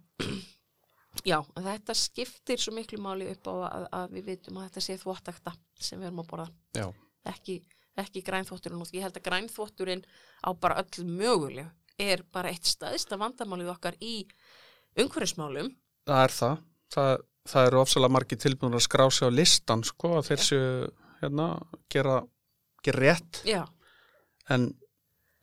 Speaker 3: já, þetta skiptir svo miklu máli upp á að, að við vitum að þetta sé þvottakta sem við erum að borða.
Speaker 2: Já,
Speaker 3: ekki, ekki grænþvotturinn og ég held að grænþvotturinn á bara öll möguleg er bara eitt staðista vandamálið okkar í umhverfismálum.
Speaker 2: Það er það. Það, það eru ofsalega margir tilbúinur að skrá sig á listan, sko, að þeir séu, hérna, gera, gera rétt,
Speaker 3: já,
Speaker 2: en,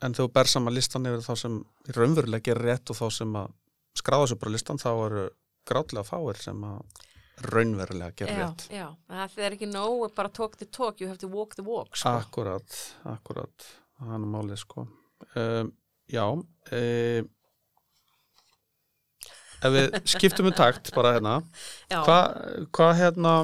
Speaker 2: en þú ber saman listan yfir þá sem raunverulega gera rétt og þá sem að skráða sig bara listan, þá eru grátlega fáir sem að raunverulega gera rétt.
Speaker 3: já það er ekki nóg bara talk the talk, you have to walk the walk sko.
Speaker 2: Akkurat, akkurat, það er málið sko. Um, já, um, ef við skiptum um takt bara hérna, hvað hva, hérna,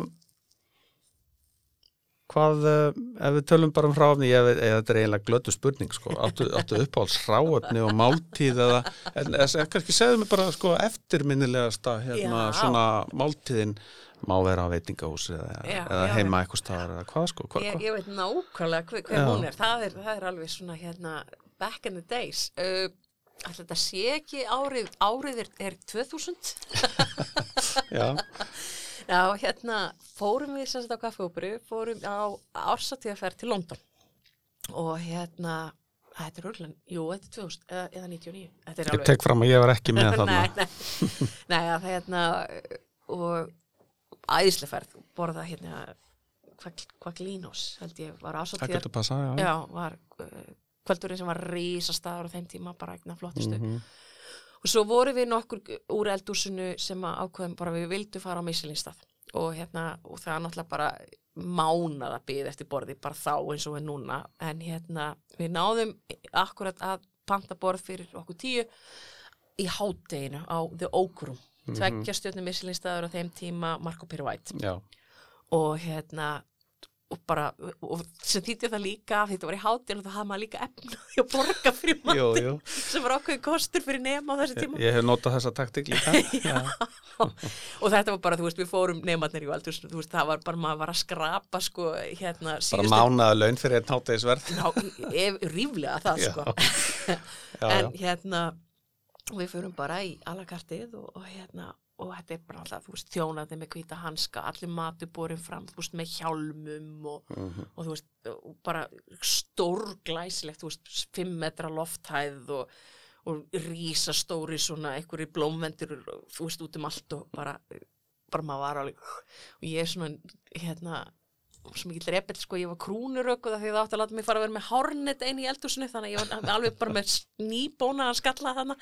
Speaker 2: hvað, uh, ef við tölum bara um veit, eða þetta er eiginlega glötu spurning sko, áttu, áttu uppáhalds hráefni og máltíð eða, en, en kannski segðu mig bara sko eftirminnilegasta hérna svona máltíðin má vera á veitingahúsi eða,
Speaker 3: Já,
Speaker 2: eða
Speaker 3: já,
Speaker 2: heima eitthvað staðar eða hvað sko, hvað,
Speaker 3: ég, ég veit nákvæmlega hver, hver hún er. Það, er það er alveg svona hérna back in the days. Uh, Ætli þetta sé ekki árið, árið er, er 2000
Speaker 2: já,
Speaker 3: Já, hérna fórum við sem sagt á kaffeóperu, fórum á ársatíðaferð til London og hérna, þetta er örgulega, jú, þetta er 2000 eða, eða 99, þetta er
Speaker 2: ég tek fram að ég var ekki með þarna.
Speaker 3: nei, nei, nei, að hérna og æðislega ferð, borða hérna Quaglinos, held ég, var
Speaker 2: Það
Speaker 3: ársatíðar,
Speaker 2: getur passað, já.
Speaker 3: já, var uh, kvöldurinn sem var rísastaður á þeim tíma, bara eignan flottustu
Speaker 2: Mhm.
Speaker 3: og svo voru við nokkur úr eldúsinu sem ákveðum bara við vildum fara á Michelin-stað og hérna og það er náttúrulega bara mánað að byggja eftir borði bara þá eins og við núna. En hérna við náðum akkurat að panta borð fyrir okkur tíu í hátteginu á The Oak Room. Tveggja stjórnum Michelin-staður á þeim tíma White.
Speaker 2: Já,
Speaker 3: og hérna og bara, og sem þýtti það líka þetta var í hátinn og það hafði maður líka efnaði að borga matinn
Speaker 2: jú.
Speaker 3: sem var ákveðin kostur fyrir nema á þessi
Speaker 2: Ég,
Speaker 3: tíma
Speaker 2: ég hef notað þessa taktik líka. já.
Speaker 3: og þetta var bara, þú veist, við fórum nefnarnir í aldur, þú veist, það var bara, maður var að skrapa sko, hérna,
Speaker 2: Bara mánaða laun fyrir einn hátegisverð.
Speaker 3: Já, ríflega það,
Speaker 2: Já.
Speaker 3: sko
Speaker 2: Já,
Speaker 3: en
Speaker 2: já.
Speaker 3: hérna við fórum bara í alakartið og, og hérna og þetta er bara alltaf, þú veist, þjónandi með hvíta hanska, allir matu borin fram, þú veist, með hjálmum og, og þú veist, og bara stórglæsilegt, þú veist, fimm metra lofthæð og, og rísastóri svona einhverju blómvendur, þú veist, út um allt og bara, bara maður var alveg, og ég er svona, hérna, svo mikill repill, sko, ég var krúnurökk og það átti að láta mig fara að vera með hárnet einn í eldhúsinu, þannig að ég var alveg bara með nýbóna að skalla þannig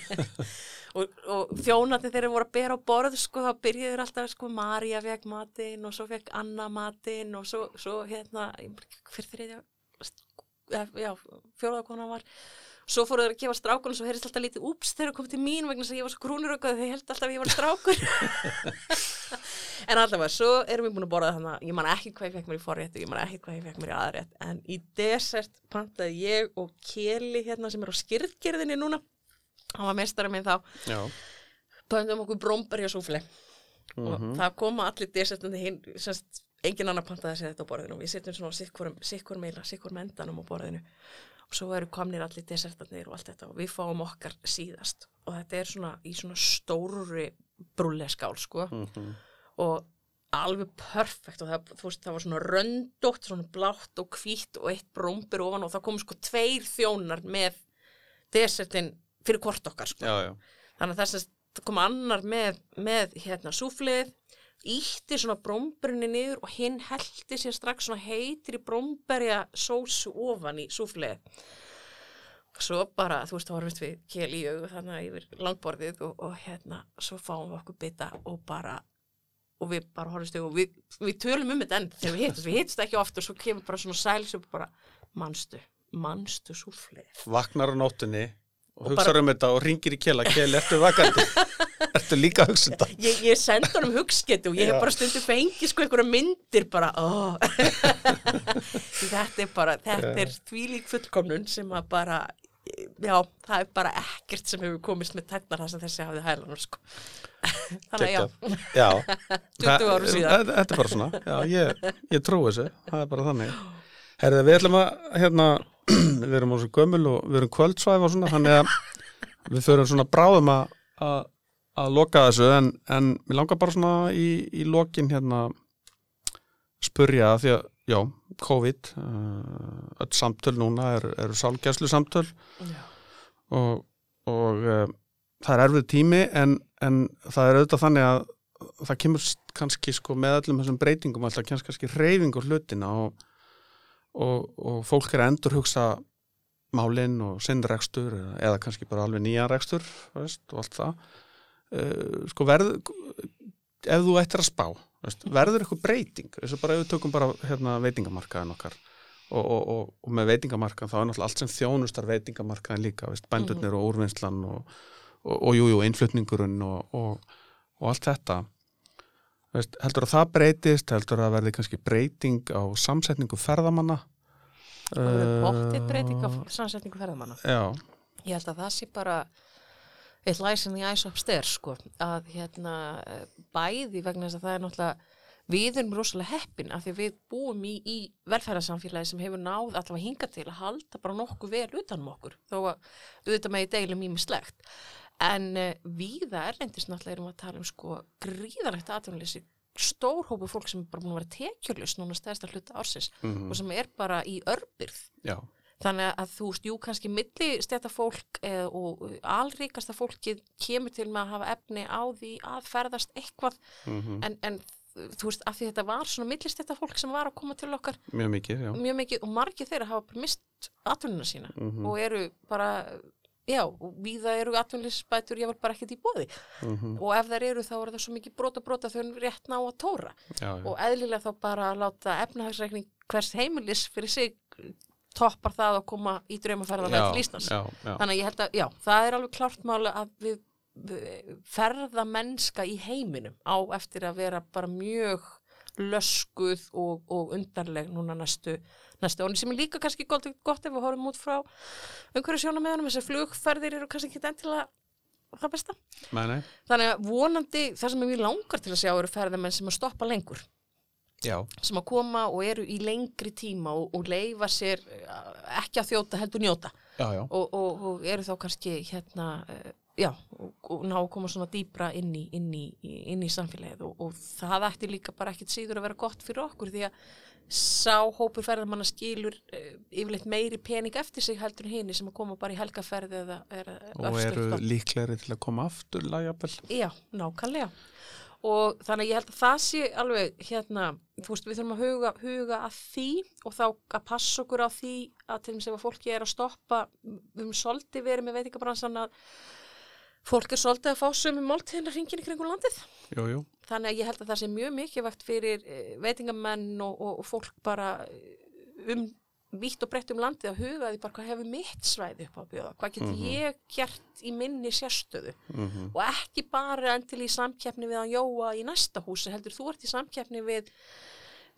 Speaker 3: og, og þjónandi þegar þeir voru að bera á borð, sko, þá byrjuður alltaf, sko, Marja fekk matinn og svo fekk Anna matinn og svo, svo hérna, hver þriðja, já, fjóðakona var. Svo fóru þeir að gefa strákunum svo heyrðist alltaf lítið úps þegar það kom til mín vegna þess að ég var svo krúnurökk og þeir held alltaf að ég var strákur. En allavega, svo erum við búin að borða þannig að ég man ekki hvað ég fekk mér í forréttu ég man ekki hvað ég fekk mér í aðrétt en í desert pantaði ég og Keli hérna sem er á skyrðgerðinni núna hann var mestari minn þá. Pantaðum okkur brómberja súfli og það koma allir desertandi hinn semst, engin annar pantaði að segja þetta á borðinu. Og við setjum svona sikkur, sikkur meila, sikkur mendanum á borðinu. Og svo eru komnir allir desertarnir og allt þetta. Og við fáum okkar síðast. Og þetta er svona í svona stóri brúleskál sko. Og alveg perfekt. Og það, veist, það var svona röndótt, svona blátt og hvítt og eitt brómbir ofan. Og það kom sko tveir þjónar með desertin fyrir hvort okkar sko.
Speaker 2: Já, já.
Speaker 3: þannig að þess að það kom annar með, með hérna súflið ítti svona brómberinu niður og hinn heldi sér strax svona heitir í brómberja sósu ofan í súflið svo bara, þú veist, þá horfist við kél í augu þannig að yfir langborðið og, og hérna, svo fáum við okkur bita og bara, og við bara horfist við og við, við tölum um þetta enn þegar við hittast, við hittast ekki oft og svo kemur bara svona sæls og bara, manstu manstu súflið
Speaker 2: Vaknar á nóttunni og hugsaður um þetta og ringir í kjela, kjeli, ertu vakandi? ertu líka að hugsa þetta?
Speaker 3: ég, ég sendi honum hugsketu og ég hef bara stundu fengið sko einhverja myndir bara, ó þetta er bara, þetta er þvílík fullkomnun sem að bara já, það er bara ekkert sem hefur komist með tætnar það sem þessi hafði hælanur sko þannig að já,
Speaker 2: Já.
Speaker 3: 20 árum
Speaker 2: Það-
Speaker 3: síðan.
Speaker 2: Þetta er bara svona, já, ég, ég trúi þessu, það er bara þannig. Herði, við ætlum að, hérna, við erum á svo gömul og við erum kvöldsvæf og svona, þannig að við förum svona bráðum að, að, að loka þessu, en, en mér langar bara svona í, í lokin hérna spurja því að, já, COVID, uh, öll samtöl núna eru er sálgæslu samtöl
Speaker 3: já.
Speaker 2: og, og uh, það er erfið tími en, en það er auðvitað þannig að það kemur kannski sko með öllum þessum breytingum alltaf kannski reyfing á hlutina og, og, og fólk er að endur hugsa málinn og sinn rekstur eða, kannski bara alveg nýjan rekstur veist, og allt það. Uh, sko verð ef þú ættir að spá veist, verður eitthvað breyting? Þess að bara ef við tökum bara hérna, veitingamarkaðin okkar og, og, og, og með veitingamarkaðin þá er náttúrulega allt sem þjónustar veitingamarkaðin líka veist, bændurnir og úrvinnslan og, og, og jú, jú, og, og allt þetta veist, heldur að það breytist heldur að verði kannski breyting á samsetningu ferðamanna?
Speaker 3: Það verður bóttið breyting af samsetningu ferðamanna.
Speaker 2: Já,
Speaker 3: ég held að það sé bara eitt læsin í æs upstairs sko, að hérna bæði vegna þess að það er náttúrulega við erum rosalega heppin af því við búum í, í velferðarsamfélagi sem hefur náð allavega hinga til að halda bara nokkuð vel utanum okkur þó að auðvitað með í deilum ímislegt en uh, víða erlendis náttúrulega erum við að tala um sko gríðarlegt atvinnuleysi stór hópu fólk sem er bara búin að vera tekjurlust núna stæðsta hluta ársins og sem er bara í örbyrð
Speaker 2: já,
Speaker 3: Þannig að þú veist, jú, kannski milli stæta fólk eh, og alríkasta fólkið kemur til með að hafa efni á því að ferðast eitthvað.
Speaker 2: Mm
Speaker 3: en, en þú veist, af því þetta var svona milli stæta fólk sem var að koma til okkar.
Speaker 2: Mjög mikið, já.
Speaker 3: Mjög mikið og margir þeirra hafa mist atvinnuna sína
Speaker 2: Mhm.
Speaker 3: og eru bara, já, víða eru atvinnulisbætur, ég var bara ekkert í bóði
Speaker 2: Mhm.
Speaker 3: og ef þær eru þá er það svo mikið brota brota þau eru rétt ná að tóra
Speaker 2: já, já.
Speaker 3: og eðlilega þá bara að láta efnahagsreikning hvers heimilis fyrir sig toppar það að koma í draumaferðalega til Íslands. Þannig að ég held að, já, það er alveg klart máli að við, ferða mennska í heiminum á eftir að vera bara mjög löskuð og, og undarleg núna næstu, næstu árin sem er líka kannski gott, gott ef við horfum út frá umhverju sjónamöðunum, þessar flugferðir eru kannski ekki endilega það besta.
Speaker 2: Nei, nei.
Speaker 3: Þannig að vonandi það sem mjög langar til að sjá eru ferðamenn sem að stoppa lengur
Speaker 2: Já,
Speaker 3: sem að koma og eru í lengri tíma og, og leifa sér eh, ekki að þjóta heldur njóta
Speaker 2: já, já.
Speaker 3: og, og, og eru þá kannski hérna, eh, já, og, ná að koma svona dýbra inn í, inn í, inn í samfélagið og, og það ætti líka bara ekkit síður að vera gott fyrir okkur því að sá hópur ferðamanna skilur uh, yfirleitt meiri pening eftir sig heldur en hini sem að koma bara í helgaferði eða er
Speaker 2: og eru líklegri til að koma aftur lagjabel
Speaker 3: já, nákvæmlega. Og þannig ég held að það sé alveg hérna, þú veist, við þurfum að huga, huga að því og þá að passa okkur á því að til sem að fólki er að stoppa við höfum svolítið verið með veitingabransan að fólk er svolítið að fá sömu máltíðina hringin í kringu landið.
Speaker 2: Jú, jú.
Speaker 3: Þannig að ég held að það sé mjög mikilvægt fyrir eh, veitingamenn og, og, og fólk bara eh, um vitt og breytt um landið að huga því bara hvað hefur mitt svæði upp á bjóða, hvað getur mm -hmm. ég gert í minni sérstöðu? Mm -hmm. og ekki bara endil í samkeppni við að jóa í næsta húsi, heldur þú ert í samkeppni við,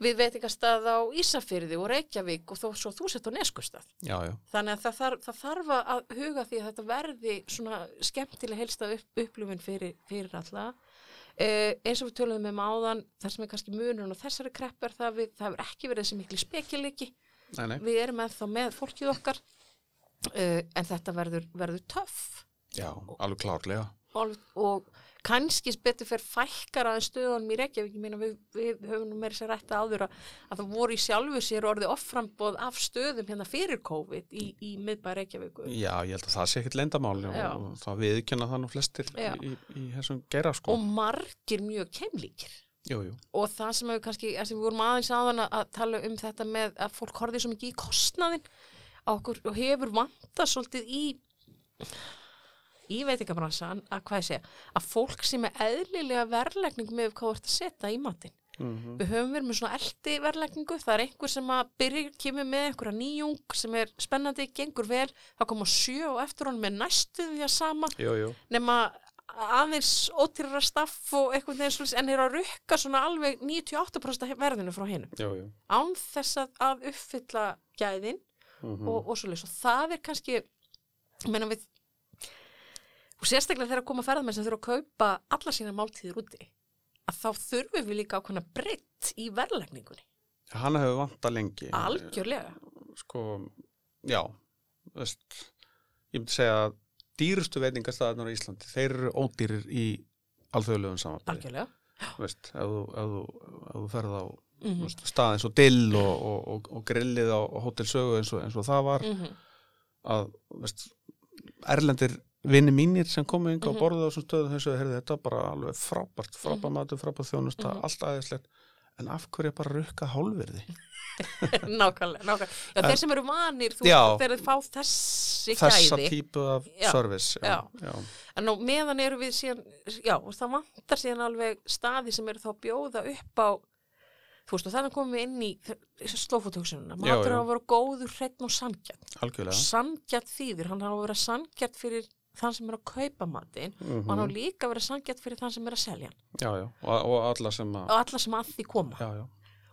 Speaker 3: við veitingastað á Ísafyrði og Reykjavík og þó svo þú sett á Neskustad þannig að það þarf, það þarf að huga því að þetta verði svona skemmtileg helstað upp, upplifun fyrir, fyrir alla Uh, eins og við töluðum með máðan þar sem er kannski munun og þessari kreppar það, við, það hefur ekki verið þessi miklu spekiliki við erum ennþá með fólkið okkar. Uh, en þetta verður, verður töff.
Speaker 2: Já, alveg klárlega.
Speaker 3: Og, og kannski betur fyrir fækkar aðeins stöðunum í Reykjavík. Við, við höfum nú meira sér rætta áður að, að það voru í sjálfu sér orðið offrambóð af stöðum hérna fyrir COVID í, í miðbæri Reykjavík
Speaker 2: Já, ég held að það sé ekkit leindamáli og, það viðkjöna það nú flestir Já. í, í þessum gera sko.
Speaker 3: Og margir mjög keimlíkir.
Speaker 2: Jú, jú.
Speaker 3: og það sem við kannski, sem við vorum aðeins aðan að tala um þetta með að fólk horfið svo mikið í kostnaðin okkur, og hefur vanta svolítið í í veitingabransan að hvað ég segja, að fólk sem er eðlilega verlegning með hvað þú ert að setja í matin mm -hmm. við höfum verið með svona eldi verlegningu, það er einhver sem að byrja, kemur með einhverja nýjung sem er spennandi, gengur vel þá koma sjö og eftir honum með næstu því að sama
Speaker 2: jú,
Speaker 3: nema aðeins ótyrra staff og eitthvað neins en er að rukka svona alveg 98% verðinu frá hennum án þess að uppfylla gæðin mm -hmm. og, og svo leiðis og það er kannski meina við og sérstaklega þegar koma ferðamenn sem þurfa að kaupa alla sína máltíðir úti að þá þurfum við líka ákveðna breytt í verðlegningunni
Speaker 2: Hanna hefur vanta lengi
Speaker 3: Algjörlega
Speaker 2: Sko, já veist, ég myndi segja að dýrustu veitingastæðarnar á Íslandi, þeir eru ódýrir í alþjóðlegum samanbæði.
Speaker 3: Algjörlega.
Speaker 2: Veist, ef þú, þú ferð á mm -hmm. stað eins og dill og, og, og, og grillið á hotelsögu eins, eins og það var, mm -hmm. að veist, erlendir vinni mínir sem komu yngi á borðu á þessum stöðum þessu, heyrði þetta bara alveg frábært, frábært mhm. matur, frábært þjónusta, mhm. allt aðeinslegt, en af hverju bara rukka hálfverði?
Speaker 3: nákvæmlega, nákvæmlega. Já, þeir sem eru vanir þú, þeir fá þessi
Speaker 2: gæði þessa típu af já, service
Speaker 3: já, já. en nú meðan eru við síðan, já, og það vantar síðan alveg staði sem eru þá bjóða upp á þú veist og þannig komum við inn í slófotöksununa, matur á að vera góður hreitn og sangjart sangjart þýðir, hann har að vera sangjart fyrir þann sem er að kaupa matin mm -hmm. og hann á mhm. líka að vera sangjart fyrir þann sem er að selja
Speaker 2: já, já, og, og alla sem að
Speaker 3: og alla sem að því koma
Speaker 2: já,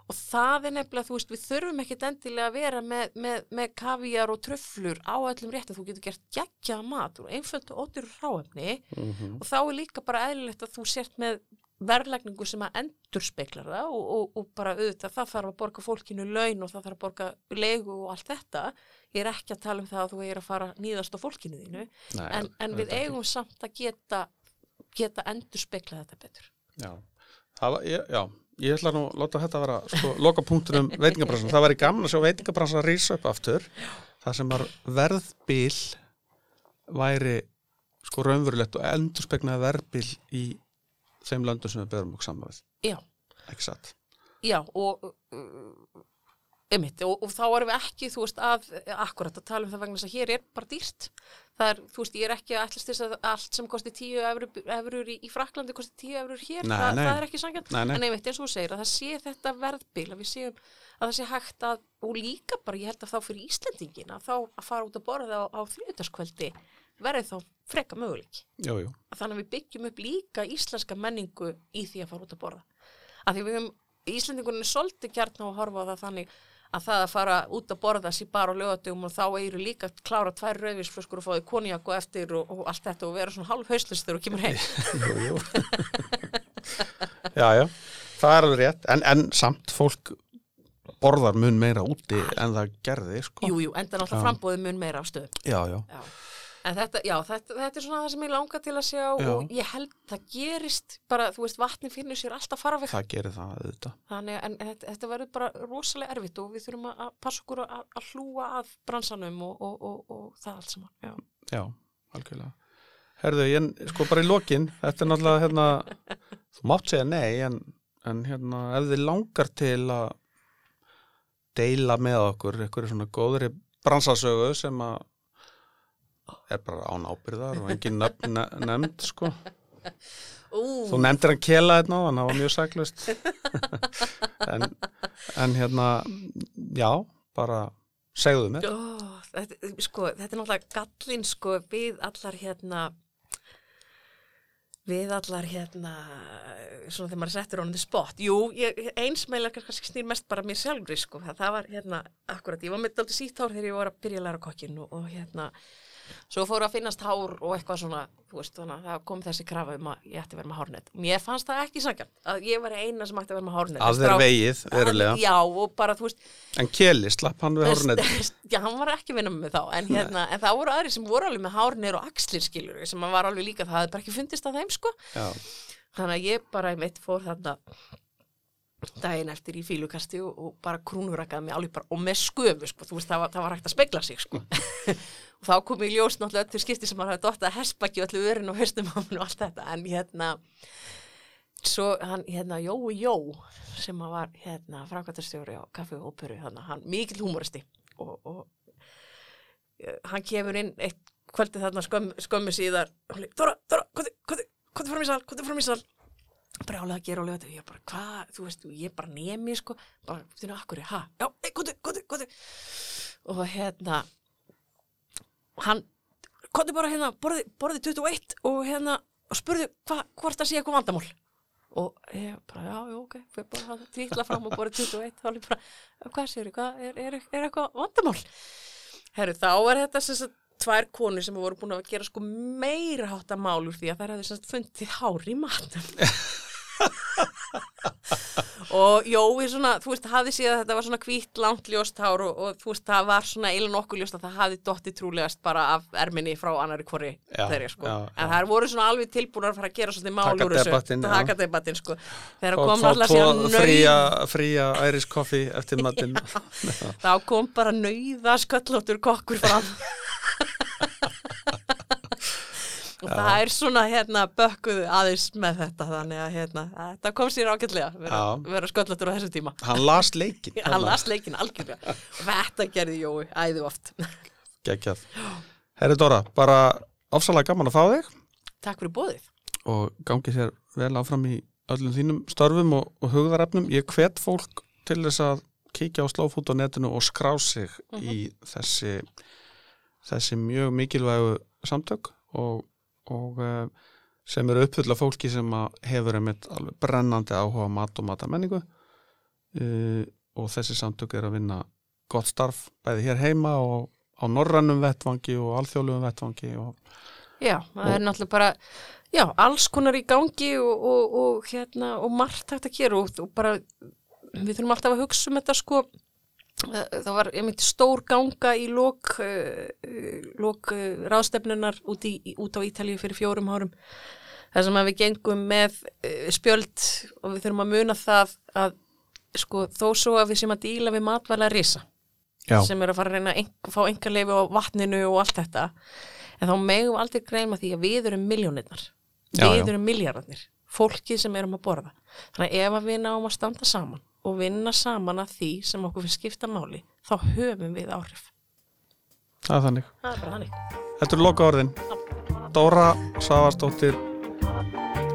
Speaker 3: og það er nefnilega, þú veist, við þurfum ekkit endilega að vera með, með, með kavíjar og tröflur á öllum réttum, þú getur gert geggjað mat og einföld og ótyrur ráefni mm -hmm. og þá er líka bara eðlilegt að þú sért með verðlækningu sem að endur speiklar það og, og, og bara auðvitað það þarf að borga fólkinu laun og það þarf að borga legu og allt þetta. Ég er ekki að tala um það að þú er að fara nýðast á fólkinu þínu Nei, en, en við eigum ekki. samt að geta, geta endur speiklað þetta betur.
Speaker 2: Já, það var, já ég ætla nú að láta þetta vera sko, loka punktunum veitingabransan það væri gaman að sjá veitingabransan að rýsa upp aftur það sem var verðbíl væri sko raunverulegt og endur speknaði verðbíl í þeim löndum sem við berum okkur saman við.
Speaker 3: Já,
Speaker 2: satt?
Speaker 3: Já, og Einmitt, og, og þá erum við ekki, þú veist, að akkurat að tala um það vegna þess að hér er bara dýrt. Það er, þú veist, ég er ekki að ætlast þess að allt sem kosti tíu eurur í, í Fraklandi kosti tíu eurur hér,
Speaker 2: nei,
Speaker 3: Þa,
Speaker 2: nei.
Speaker 3: það er ekki sangjant, en einmitt eins og þú segir að það sé þetta verðbil, að við séum að það sé hægt að, og líka bara ég held að þá fyrir Íslandingin að þá að fara út að borða á, á þrjóðarskvöldi verði þá freka möguleik
Speaker 2: jú, jú.
Speaker 3: þannig að við byggjum upp líka íslenska menningu í því að fara út að borða. Að því við höfum Íslandingunni er svolítið kjartna að horfa á það þannig að það að fara út að borða sér bara á lögatum og þá eru líka að klára tvær rauðvísflöskur og fáið konjak og eftir og, og allt þetta og vera svona halv hauslistur og kemur heim.
Speaker 2: Jú, Já, já, það er alveg rétt. En, en samt fólk borðar mun meira úti en það gerði sko.
Speaker 3: Jú, jú, enda náttúrulega frambóði mun meira á stöðum.
Speaker 2: Já, já, já.
Speaker 3: En þetta, já, þetta, þetta er svona það sem ég langar til að sjá
Speaker 2: Já.
Speaker 3: og ég held það gerist bara, þú veist, vatni finnur sér alltaf farveg
Speaker 2: það gerir það auðvitað.
Speaker 3: þannig að þetta, þetta verður bara rosalega erfitt og við þurfum að, passa okkur að, að hlúa að bransanum og, og, og, og það allt saman, já.
Speaker 2: Já, algjörlega. Herðu, ég, sko bara í lokin, þetta er náttúrulega, hérna, þú mátt segja nei, en, en hérna, ef þið langar til að deila með okkur, einhverju svona góðri bransasögu sem að er bara án ábyrðar og engin nöfn ne nefnd, sko.
Speaker 3: Ú,
Speaker 2: Þú nefndir hann kela þetta náðan, það var mjög sæklust. en, en hérna, já, bara segðu mér.
Speaker 3: Ó, þetta, sko, þetta er náttúrulega gallin sko við allar hérna við allar hérna svona þegar maður settur honum til spott jú, ég, eins meila kannski snýr mest bara mér sjálfri sko, það, það var hérna akkurat, ég var með dálítið sítt hár þegar ég var að byrja að læra kokkin og, og hérna svo fóru að finnast hár og eitthvað svona veist, þannig að það kom þessi krafa um að ég ætti að vera með hárnett mér fannst það ekki sangjart að ég var eina sem ætti að vera með hárnett
Speaker 2: Að þeir vegið, verulega.
Speaker 3: Já, bara, veist,
Speaker 2: En keli, slapp hann við hárnett.
Speaker 3: Já, hann var ekki að vinna með þá en, hérna, en það voru aðri sem voru alveg með hárnir og axlir skilur sem var alveg líka, það hafði bara ekki fundist að þeim sko. Þannig að ég bara mitt fór þarna daginn eftir í fílukasti og, og bara krúnurakaði mig alveg bara og með sköfu sko, þú veist það var, það var hægt að spegla sig sko. Og þá kom ég ljós náttúrulega öll til skipti sem maður hafði dótt að hespaki öllu örin og höstum á mér og allt þetta. En hérna svo hann hérna Jói Jó sem var hérna framkvæmtastjóri á kaffi og óperu þannig hann mikill humoristi og, og eh, hann kemur inn eitt kvöldi þarna skömm, skömmu síðar og hann leik, Dóra, Dóra, hvað er fram í sal, er fram í sal brjálega að gera og lega þetta ég bara, hvað, þú veist, ég bara nemi sko, bara, þú veist, akkur, ha? Já, hvað, hvað, hvað og hérna hann, komdu bara hérna borði, borði 21 og hérna og spurðu hva, hvort það sé eitthvað vandamál. Og ég bara, já, já, ok. Fyrir bara að tvítla fram og borði 21 þá er ég bara, hvað séu, hvað, er, er, er eitthvað vandamál? Herru, þá er þetta sem sagt tvær konur sem voru búin að gera sko meira hátta mál úr því að þær hefði fundið hár í matum og Jói svona, þú veist, hafði síðan að þetta var svona hvítt, langt ljóst hár og, og þú veist, það var svona eiginlega nokkuð ljóst að það hafði dotti trúlegast bara af erminni frá annari hvori
Speaker 2: Já,
Speaker 3: þeirri, sko.
Speaker 2: já,
Speaker 3: en
Speaker 2: já.
Speaker 3: það voru svona alveg tilbúnar að fara að gera svona mál
Speaker 2: Taka debattinn,
Speaker 3: sko þegar kom alltaf síðan nöyð
Speaker 2: fría, coffee eftir matinn.
Speaker 3: þá kom bara nöyða sköllóttur kokkur fram og það er svona hérna bökkuðu aðeins með þetta þannig að hérna, þetta kom sér ágætlega vera, vera sköllóttur á þessu tíma.
Speaker 2: Hann las leikin.
Speaker 3: hann las leikin algjörlega. Þetta gerði Jói æði oft.
Speaker 2: Gekjað. Herri Dóra, bara ofsalega gaman að fá þig.
Speaker 3: Takk fyrir bóðið
Speaker 2: og gangi þér vel áfram í öllum þínum störfum og, og hugðarefnum. Ég hvet fólk til þess að kíkja á slófút á netinu og skrá sig í þessi, þessi mjög mikilvægu samtök og, og eh, sem eru uppfulla fólki sem hefur einmitt alveg brennandi áhuga á mat og matamenningu uh, og þessi samtök er að vinna gott starf bæði hér heima og á norrannum vettvangi og alþjóðlugum vettvangi og
Speaker 3: já, það er náttúrulega bara já, alls konar í gangi og, og, og hérna, og margt hægt að gera og, og bara, við þurfum alltaf að hugsa um þetta sko það var einmitt stór ganga í lók uh, lók uh, ráðstefnunar út, í, út á Ítalíu fyrir fjórum árum þar sem að við gengum með spjöld og við þurfum að muna það að sko þó svo að við sem að díla við matvæla risa
Speaker 2: Já.
Speaker 3: sem er að fara að reyna að fá enga leifi á vatninu og allt þetta en þá megum við aldrei greima því að við erum miljónirnar
Speaker 2: Já,
Speaker 3: við
Speaker 2: já.
Speaker 3: erum miljardarnir fólkið sem erum að borða þannig að ef að við náum að standa saman og vinna saman að því sem okkur finnst skipta máli þá höfum við áhrif
Speaker 2: það er þannig.
Speaker 3: það er þannig
Speaker 2: Þetta eru loka orðin. Dóra Savarsdóttir,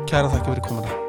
Speaker 2: kæra þakki fyrir komuna.